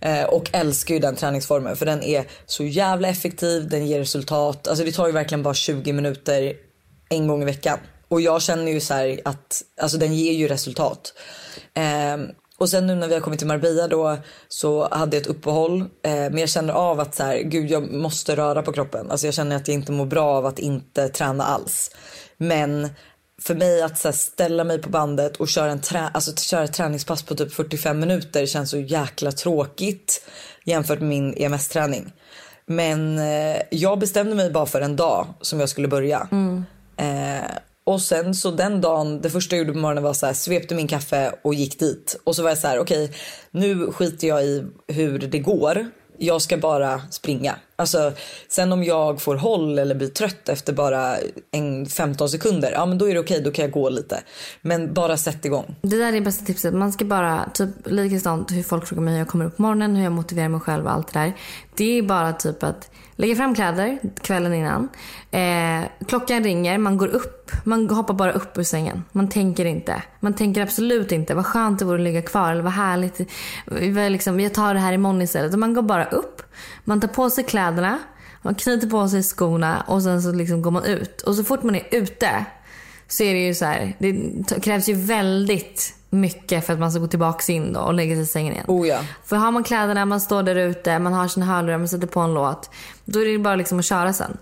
Eh, och älskar ju den träningsformen. För den är så jävla effektiv. Den ger resultat. Alltså det tar ju verkligen bara 20 minuter en gång i veckan. Och jag känner ju så här att alltså den ger ju resultat. Eh, och sen nu när vi har kommit till Marbella då så hade jag ett uppehåll. Eh, men jag känner av att så här, gud jag måste röra på kroppen. Alltså jag känner att jag inte mår bra av att inte träna alls. Men för mig att så här, ställa mig på bandet och köra, en trä- alltså, köra ett träningspass på typ 45 minuter känns så jäkla tråkigt jämfört med min EMS-träning. Men eh, jag bestämde mig bara för en dag som jag skulle börja. Mm. Eh, och sen så den dagen, det första jag gjorde på morgonen var så här, svepte min kaffe och gick dit. Och så var jag så här, okej nu skiter jag i hur det går. Jag ska bara springa. Alltså, sen om jag får håll eller blir trött efter bara en 15 sekunder, ja men då är det okej, då kan jag gå lite. Men bara sätt igång. Det där är bästa tipset. Man ska bara, typ likadant hur folk frågar mig hur jag kommer upp på morgonen, hur jag motiverar mig själv och allt det där. Det är bara typ att lägga fram kläder kvällen innan. Eh, klockan ringer, man går upp. Man hoppar bara upp ur sängen. Man tänker inte. Man tänker absolut inte vad skönt det vore att ligga kvar eller vad härligt. Liksom, jag tar det här imorgon istället. Man går bara upp. Man tar på sig kläderna. Man knyter på sig skorna och sen så liksom går man ut. Och så fort man är ute så är det ju så här, det krävs ju väldigt mycket för att man ska gå tillbaka in då och lägga sig i sängen igen. Oh ja. För har man kläderna, man står där ute, man har sina hörlurar, man sätter på en låt. Då är det bara liksom att köra sen.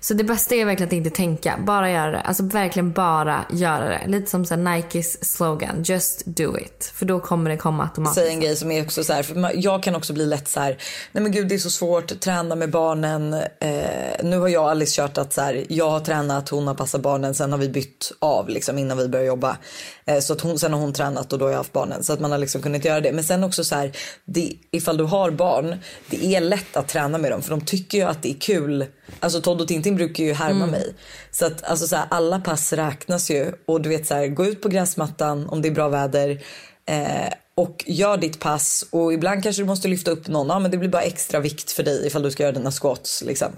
Så det bästa är verkligen att inte tänka, bara göra det. Alltså verkligen bara göra det. Lite som så här Nikes slogan, just do it. För då kommer det komma automatiskt. Säg en grej som är också så här, för jag kan också bli lätt så här, nej men gud det är så svårt, träna med barnen. Eh, nu har jag och Alice kört att så här, jag har tränat, hon har passat barnen, sen har vi bytt av liksom innan vi började jobba. Eh, så att hon, sen har hon tränat och då har jag haft barnen. Så att man har liksom kunnat göra det. Men sen också så här, det, ifall du har barn, det är lätt att träna med dem för de tycker ju att det är kul. Alltså Todd och Tintin brukar ju härma mig. Så att alltså så här, alla pass räknas ju. Och du vet så här, gå ut på gräsmattan om det är bra väder. Eh, och gör ditt pass och ibland kanske du måste lyfta upp någon. Ja, men det blir bara extra vikt för dig ifall du ska göra dina squats. Liksom.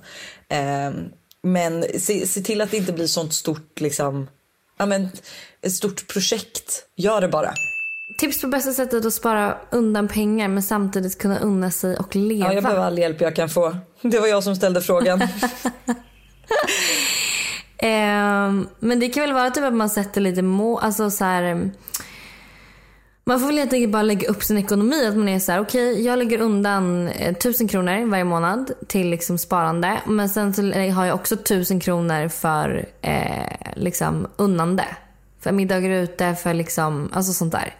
Eh, men se, se till att det inte blir sånt stort, liksom, ja, men, ett stort projekt. Gör det bara. Tips på bästa sättet att spara undan pengar men samtidigt kunna unna sig och leva. Ja, jag behöver all hjälp jag kan få. Det var jag som ställde frågan. Ehm, men det kan väl vara typ att man sätter lite mål, alltså så här. ehm, Man får väl helt enkelt bara lägga upp sin ekonomi. Att man är så här, okej jag lägger undan eh, tusen kronor varje månad till liksom sparande. Men sen så har jag också tusen kronor för eh, liksom unnande. För middagar ute, för liksom, alltså sånt där.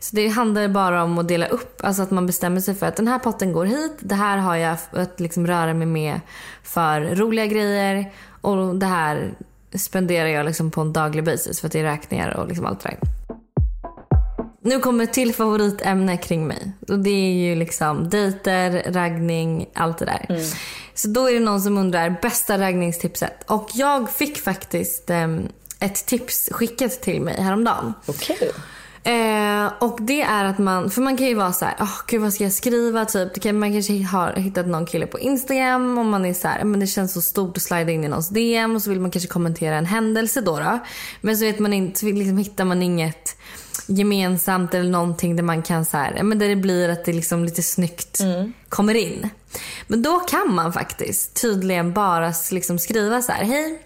Så det handlar bara om att dela upp, alltså att man bestämmer sig för att den här potten går hit, det här har jag att liksom röra mig med för roliga grejer och det här spenderar jag liksom på en daglig basis för att det är räkningar och liksom allt det där. Nu kommer ett till favoritämne kring mig. Och det är ju liksom dejter, raggning, allt det där. Mm. Så då är det någon som undrar bästa raggningstipset. Och jag fick faktiskt eh, ett tips skickat till mig häromdagen. Okej. Okay. Eh, och det är att man, för man kan ju vara så här, oh, gud vad ska jag skriva? Typ, kan, man kanske har hittat någon kille på Instagram och man är så här, men det känns så stort att slida in i någons DM och så vill man kanske kommentera en händelse då. då. Men så vet man inte, så liksom hittar man inget gemensamt eller någonting där man kan så här, men där det blir att det liksom lite snyggt mm. kommer in. Men då kan man faktiskt tydligen bara liksom skriva så här, hej.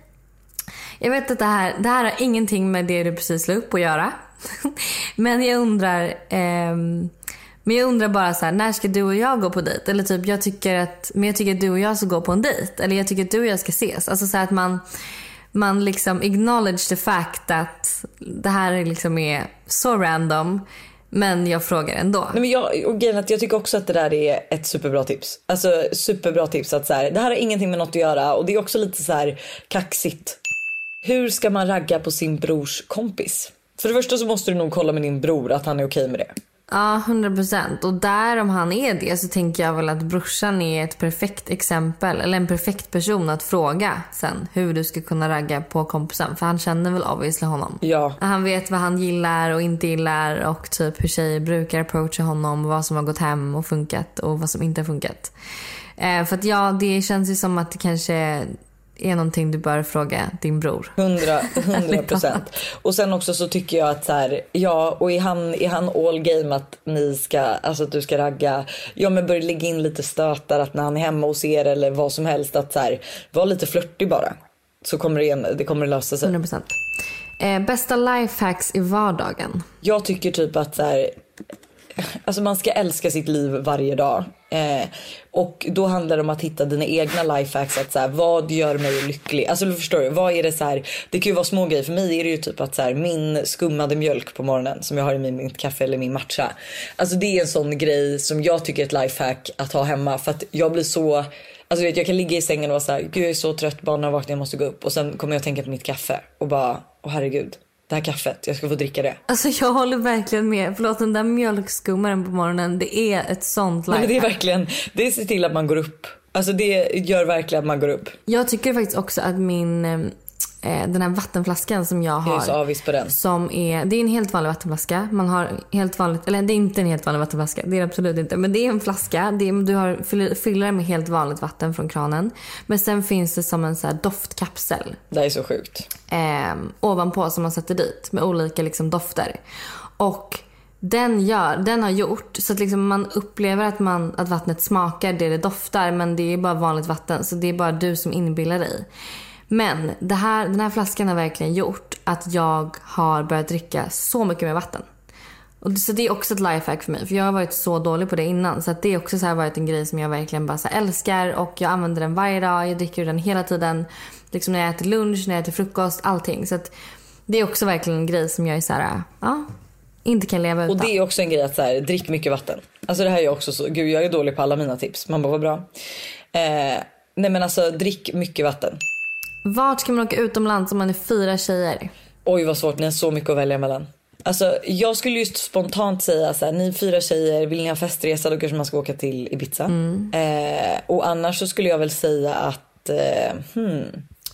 Jag vet att det här, det här har ingenting med det du precis la upp att göra. men jag undrar, eh, men jag undrar bara så här, när ska du och jag gå på dejt? Eller typ, jag tycker att, men jag tycker att du och jag ska gå på en dejt. Eller jag tycker att du och jag ska ses. Alltså så att man man liksom acknowledge the fact att det här liksom är så random. Men jag frågar ändå. Nej, men jag, och att jag tycker också att det där är ett superbra tips. Alltså superbra tips att så här, det här har ingenting med något att göra och det är också lite så här kaxigt. Hur ska man ragga på sin brors kompis? För det första så måste du nog kolla med din bror att han är okej med det. Ja, 100 procent. Och där om han är det så tänker jag väl att brorsan är ett perfekt exempel, eller en perfekt person att fråga sen hur du ska kunna ragga på kompisen. För han känner väl obviously honom. Ja. Han vet vad han gillar och inte gillar och typ hur tjejer brukar approacha honom, vad som har gått hem och funkat och vad som inte har funkat. Eh, för att ja, det känns ju som att det kanske är någonting du bör fråga din bror. 100 procent. och sen också så tycker jag att så här, ja och är han, är han all game att ni ska, alltså att du ska ragga, ja men börja lägga in lite stötar att när han är hemma hos er eller vad som helst att så här, var lite flörtig bara. Så kommer det, det kommer lösa sig. 100 Eh, bästa lifehacks i vardagen? Jag tycker typ att så här, Alltså man ska älska sitt liv varje dag. Eh, och då handlar det om att hitta dina egna lifehacks. Att så här, vad gör mig lycklig? Alltså du förstår, vad är det så här, Det kan ju vara små grejer. För mig är det ju typ att så här, min skummade mjölk på morgonen som jag har i min, mitt kaffe eller min matcha. Alltså det är en sån grej som jag tycker är ett lifehack att ha hemma. För att jag blir så Alltså vet, jag kan ligga i sängen och vara så här, gud jag är så trött, barnen har vaknat, jag måste gå upp. Och sen kommer jag att tänka på mitt kaffe och bara, åh herregud det här kaffet, jag ska få dricka det. Alltså jag håller verkligen med. Förlåt den där mjölkskummaren på morgonen, det är ett sånt life. Det är verkligen, det ser till att man går upp. Alltså det gör verkligen att man går upp. Jag tycker faktiskt också att min eh, den här vattenflaskan som jag har. Jag är så avis på den. Som är, det är en helt vanlig vattenflaska. Man har helt vanligt, eller det är inte en helt vanlig vattenflaska. Det är det absolut inte. Men det är en flaska. Det är, du har, fyller den med helt vanligt vatten från kranen. Men sen finns det som en så doftkapsel. Det är så sjukt. Eh, ovanpå som man sätter dit med olika liksom, dofter. Och den, gör, den har gjort så att liksom man upplever att, man, att vattnet smakar det det doftar men det är bara vanligt vatten så det är bara du som inbillar dig. Men det här, den här flaskan har verkligen gjort att jag har börjat dricka så mycket mer vatten. Och så det är också ett lifehack för mig. För jag har varit så dålig på det innan. Så att det har också så varit en grej som jag verkligen bara älskar. Och jag använder den varje dag. Jag dricker den hela tiden. Liksom när jag äter lunch, när jag äter frukost, allting. Så det är också verkligen en grej som jag är så här, ja, inte kan leva utan. Och det är också en grej att så här, drick mycket vatten. Alltså det här är också så, gud jag är dålig på alla mina tips. Man bara vad bra. Eh, nej men alltså drick mycket vatten. Vart ska man åka utomlands om man är fyra tjejer? Oj vad svårt, ni har så mycket att välja mellan. Alltså, jag skulle just spontant säga så här, ni fyra tjejer, vill ni ha festresa då kanske man ska åka till Ibiza. Mm. Eh, och annars så skulle jag väl säga att, eh, hmm.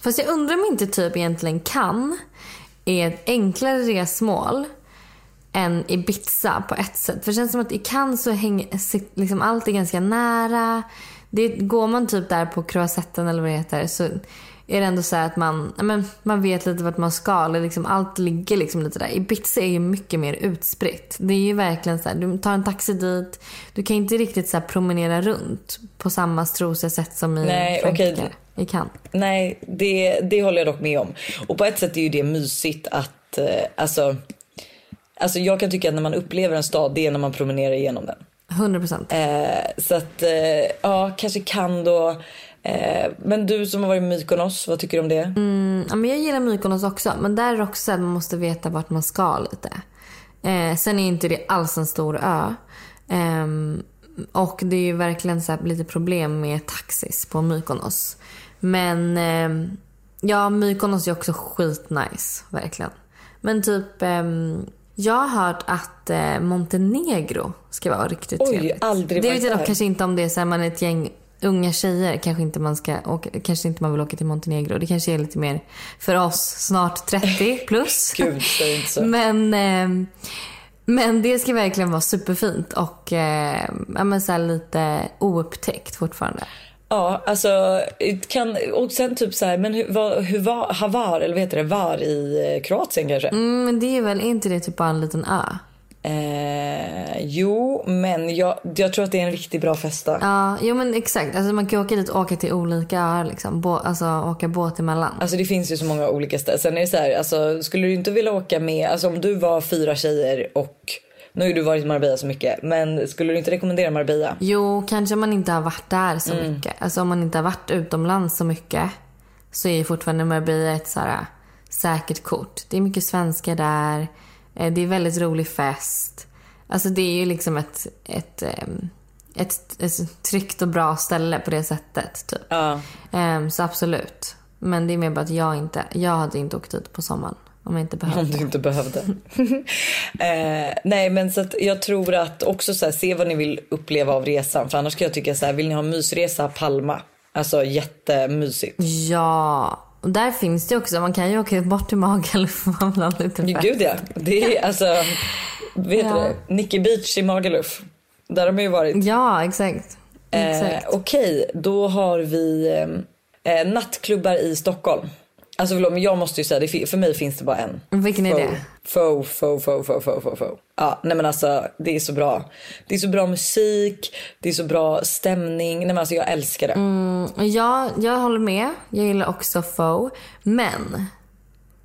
Fast jag undrar om inte typ egentligen kan är ett enklare resmål än Ibiza på ett sätt. För det känns som att i Cannes så hänger liksom allt är ganska nära. Det, går man typ där på Croisetten eller vad det heter så är det ändå så att man, men, man vet lite vart man ska. Eller liksom, allt ligger liksom lite där. Ibiza är ju mycket mer utspritt. Det är ju verkligen så här, du tar en taxi dit. Du kan inte riktigt så promenera runt på samma strosiga sätt som i Nej, Frankrike. Okay. I Cannes. Nej, det, det håller jag dock med om. Och på ett sätt är ju det mysigt att, eh, alltså, alltså jag kan tycka att när man upplever en stad, det är när man promenerar igenom den. 100 procent. Eh, så att, eh, ja, kanske kan då men du som har varit i Mykonos, vad tycker du om det? Mm, ja, men jag gillar Mykonos också. Men där är också att man måste veta vart man ska lite. Eh, sen är inte det alls en stor ö. Ehm, och det är ju verkligen så lite problem med taxis på Mykonos. Men ehm, ja, Mykonos är också skitnice, verkligen. Men typ, ehm, jag har hört att eh, Montenegro ska vara riktigt Oj, trevligt. aldrig Det vet jag dock kanske inte om det är så här, man är ett gäng unga tjejer. Kanske inte man ska åka, kanske inte man vill åka till Montenegro. Det kanske är lite mer för oss snart 30 plus. Gud, säg inte så. Men, eh, men det ska verkligen vara superfint och eh, ja, men så lite oupptäckt fortfarande. Ja, alltså kan, och sen typ så här, men hur, vad, hur var Havar, eller vad heter det, var i eh, Kroatien kanske? Mm, men det är väl, inte det typ bara en liten ö? Eh, jo, men jag, jag tror att det är en riktigt bra festa. Ja, jo men exakt. Alltså man kan åka dit och åka till olika öar liksom. Bå, alltså åka båt emellan. Alltså det finns ju så många olika ställen. Sen är det så här, alltså skulle du inte vilja åka med, alltså om du var fyra tjejer och nu har du varit i Marbella så mycket, men skulle du inte rekommendera Marbella? Jo, kanske man inte har varit där så mycket. Alltså om man inte har varit utomlands så mycket så är ju fortfarande Marbella ett så här, säkert kort. Det är mycket svenskar där. Eh, Det är väldigt rolig fest. Alltså det är ju liksom ett, ett, ehm, ett, ett tryggt och bra ställe på det sättet. Typ. Ja. Ehm, Så absolut. Men det är mer bara att jag inte, jag hade inte åkt dit på sommaren. Om jag inte behövde. Om du inte behövde. eh, nej men så jag tror att också så här, se vad ni vill uppleva av resan. För annars kan jag tycka så här, vill ni ha mysresa Palma? Alltså jättemysigt. Ja, och där finns det också. Man kan ju åka bort till Magaluf och vara lite Men fett. Gud ja. Det är alltså, vet Ja. du? Nicky Beach i Magaluf. Där har man ju varit. Ja, exakt. Eh, exakt. Okej, då har vi eh, nattklubbar i Stockholm. Alltså förlåt, men jag måste ju säga, det, för mig finns det bara en. Vilken är det? Fo, fo, fo, fo, fo, fo, fo. Ja, nej men alltså det är så bra. Det är så bra musik, det är så bra stämning. Nej men alltså jag älskar det. Mm, ja, jag håller med. Jag gillar också Foe. Men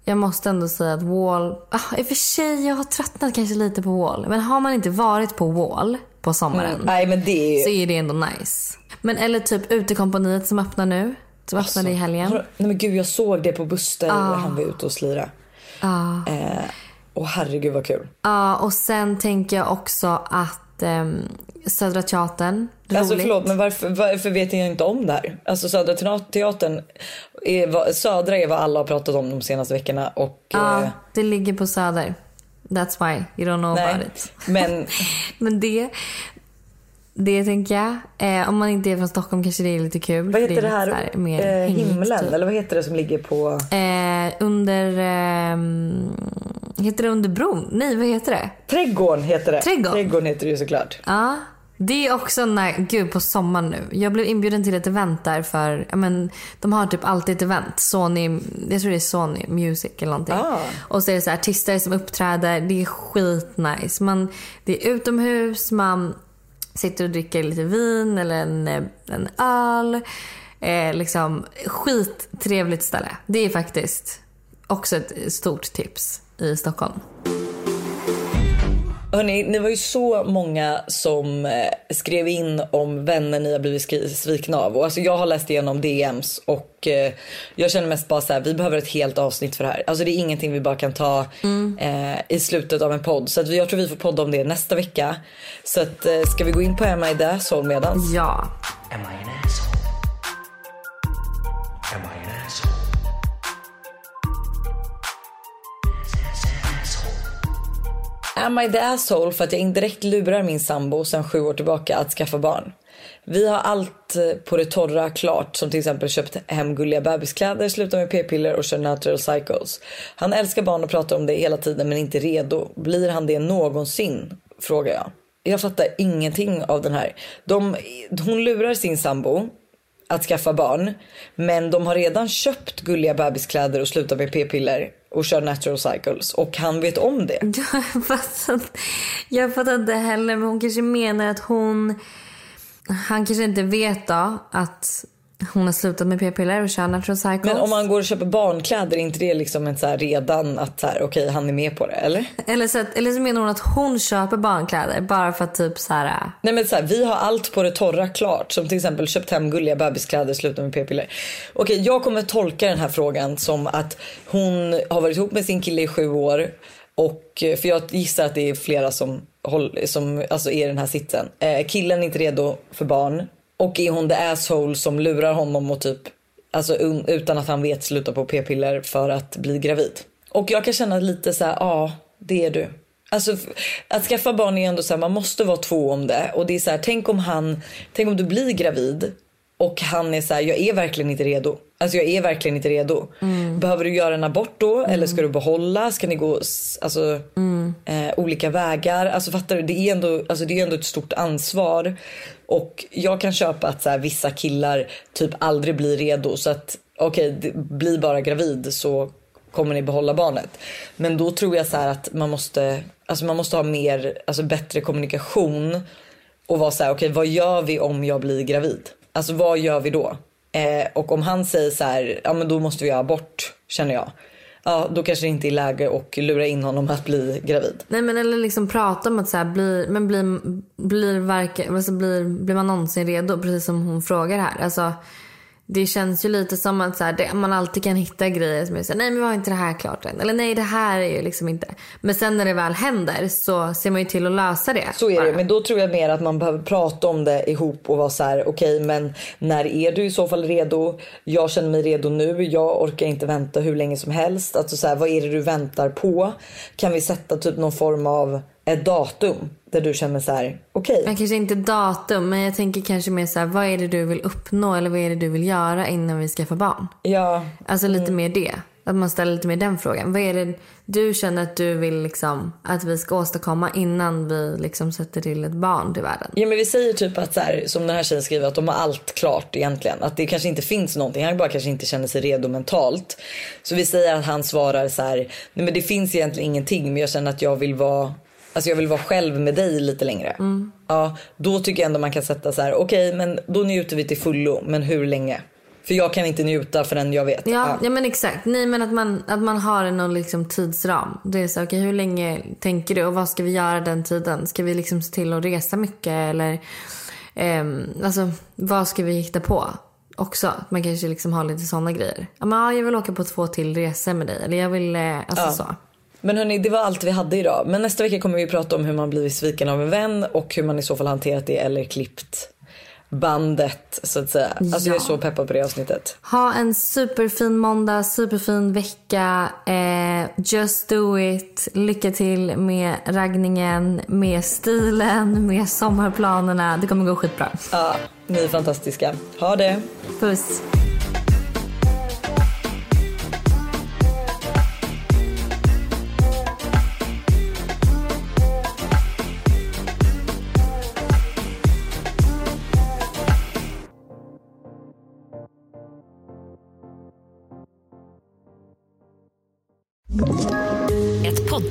jag måste ändå säga att Wall... Ah, I och för sig, jag har tröttnat kanske lite på Wall. Men har man inte varit på Wall på sommaren Nej men det är så är det ändå nice. Men eller typ Utekompaniet som öppnar nu. Som öppnade i helgen. Har- Nej men gud jag såg det på Buster han var ute och slira. Ja. Eh, och herregud vad kul. Ja, och sen tänker jag också att um, Södra Teatern, roligt. Alltså förlåt men varför, varför vet jag inte om det här? Alltså Södra Teatern, är, vad, Södra är vad alla har pratat om de senaste veckorna och Ja, eh, det ligger på Söder. That's why you don't know nej. about it. Men Men det, det tänker jag. Eh, om man inte är från Stockholm kanske det är lite kul. vad heter det här? så mer eh, himlen typ. eller vad heter det som ligger på? Eh, under... ehm, heter det under bron? Nej, vad heter det? Trädgården heter det. Trädgården. Trädgården heter det ju såklart. Ja. Det är också när, gud på sommaren nu. Jag blev inbjuden till ett event där för, ja men de har typ alltid ett event. Sony, jag tror det är Sony Music eller någonting. Ah. Och så är det så här, artister som uppträder. Det är skitnice. Man, det är utomhus, man sitter och dricker lite vin eller en, en öl. Eh, liksom skittrevligt ställe. Det är faktiskt också ett stort tips i Stockholm. Hörrni, ni var ju så många som eh, skrev in om vänner ni har blivit svikna av. Och alltså jag har läst igenom DMs och eh, jag känner mest bara så här, vi behöver ett helt avsnitt för det här. Alltså det är ingenting vi bara kan ta eh, i slutet av en podd. Så att jag tror vi får podda om det nästa vecka. Så att, eh, ska vi gå in på Am I There Soul medans? Ja. Am I an asshole? Am I Am I the asshole för att jag indirekt lurar min sambo sedan sju år tillbaka att skaffa barn? Vi har allt eh, på det torra klart som till exempel köpt hem gulliga bebiskläder, slutat med p-piller och kör natural cycles. Han älskar barn och pratar om det hela tiden men inte redo. Blir han det någonsin? Frågar jag. Jag fattar ingenting av den här. De, hon lurar sin sambo att skaffa barn. Men de har redan köpt gulliga bebiskläder och slutat med p-piller och kör natural cycles. Och han vet om det. Jag fattar, jag fattar inte heller, men hon kanske menar att hon... Han kanske inte vet då att hon har slutat med p-piller och kör natural cycles. Men om man går och köper barnkläder, är inte det liksom en så här redan att så här, okej han är med på det eller? eller, så att, eller så menar hon att hon köper barnkläder bara för att typ så här... Nej men så här, vi har allt på det torra klart som till exempel köpt hem gulliga bebiskläder, slutat med p-piller. Okej jag kommer tolka den här frågan som att hon har varit ihop med sin kille i sju år Och, för jag gissar att det är flera som, som alltså är i den här sitsen. Eh, killen är inte redo för barn. Och är hon the asshole som lurar honom och typ, alltså un, utan att han vet sluta på p-piller för att bli gravid. Och jag kan känna lite så här, ja det är du. Alltså att skaffa barn är ändå så här, man måste vara två om det. Och det är så här, tänk om han, tänk om du blir gravid och han är så här, jag är verkligen inte redo. Alltså jag är verkligen inte redo. Behöver du göra en abort då? Eller ska du behålla? Ska ni gå alltså, eh, olika vägar? Alltså fattar du? Det är ändå, alltså, det är ändå ett stort ansvar. Och jag kan köpa att så här, vissa killar typ aldrig blir redo. Så att okej, okay, bli bara gravid så kommer ni behålla barnet. Men då tror jag så här att man måste, alltså man måste ha mer, alltså bättre kommunikation och vara så här, okej okay, vad gör vi om jag blir gravid? Alltså vad gör vi då? Eh, och om han säger så här, ja men då måste vi göra abort känner jag. Ja då kanske det inte är läge att lura in honom att bli gravid. Nej men eller liksom prata om att så här, blir, men blir, blir, verka, alltså blir, blir man någonsin redo? Precis som hon frågar här. Alltså, det känns ju lite som att så här, det, man alltid kan hitta grejer som är så här, nej men vi har inte det här klart än. Eller nej det här är ju liksom inte. Men sen när det väl händer så ser man ju till att lösa det. Så är det, bara. men då tror jag mer att man behöver prata om det ihop och vara så här: okej men när är du i så fall redo? Jag känner mig redo nu, jag orkar inte vänta hur länge som helst. Alltså så här, vad är det du väntar på? Kan vi sätta typ någon form av ett datum där du känner så här: okej. Men kanske inte datum, men jag tänker kanske mer så här, vad är det du vill uppnå eller vad är det du vill göra innan vi skaffar barn? Ja, Alltså lite mer det. Att man ställer lite mer den frågan. Vad är det du känner att du vill liksom att vi ska åstadkomma innan vi liksom sätter till ett barn till världen? Ja men vi säger typ att så här, som den här tjejen skriver att de har allt klart egentligen. Att det kanske inte finns någonting. Han bara kanske inte känner sig redo mentalt. Så vi säger att han svarar så här. Nej men det finns egentligen ingenting men jag känner att jag vill vara Alltså jag vill vara själv med dig lite längre. Ja, då tycker jag ändå man kan sätta så här. Okej, men då njuter vi till fullo. Men hur länge? För jag kan inte njuta förrän jag vet. Ja, ja. men exakt. Nej men att man, att man har någon liksom tidsram. Det är så okej hur länge tänker du och vad ska vi göra den tiden? Ska vi liksom se till att resa mycket eller ehm, alltså vad ska vi hitta på? Också att man kanske liksom har lite sådana grejer. Ja, men, ja, jag vill åka på två till resor med dig eller jag vill, eh, alltså så. Men hörni, det var allt vi hade idag. Men nästa vecka kommer vi prata om hur man blivit sviken av en vän och hur man i så fall hanterat det eller klippt bandet så att säga. Alltså jag är Ja. så peppad på det avsnittet. Ha en superfin måndag, superfin vecka. Eh, just do it. Lycka till med raggningen, med stilen, med sommarplanerna. Det kommer gå skitbra. Ja, ni är fantastiska. Ha det! Puss.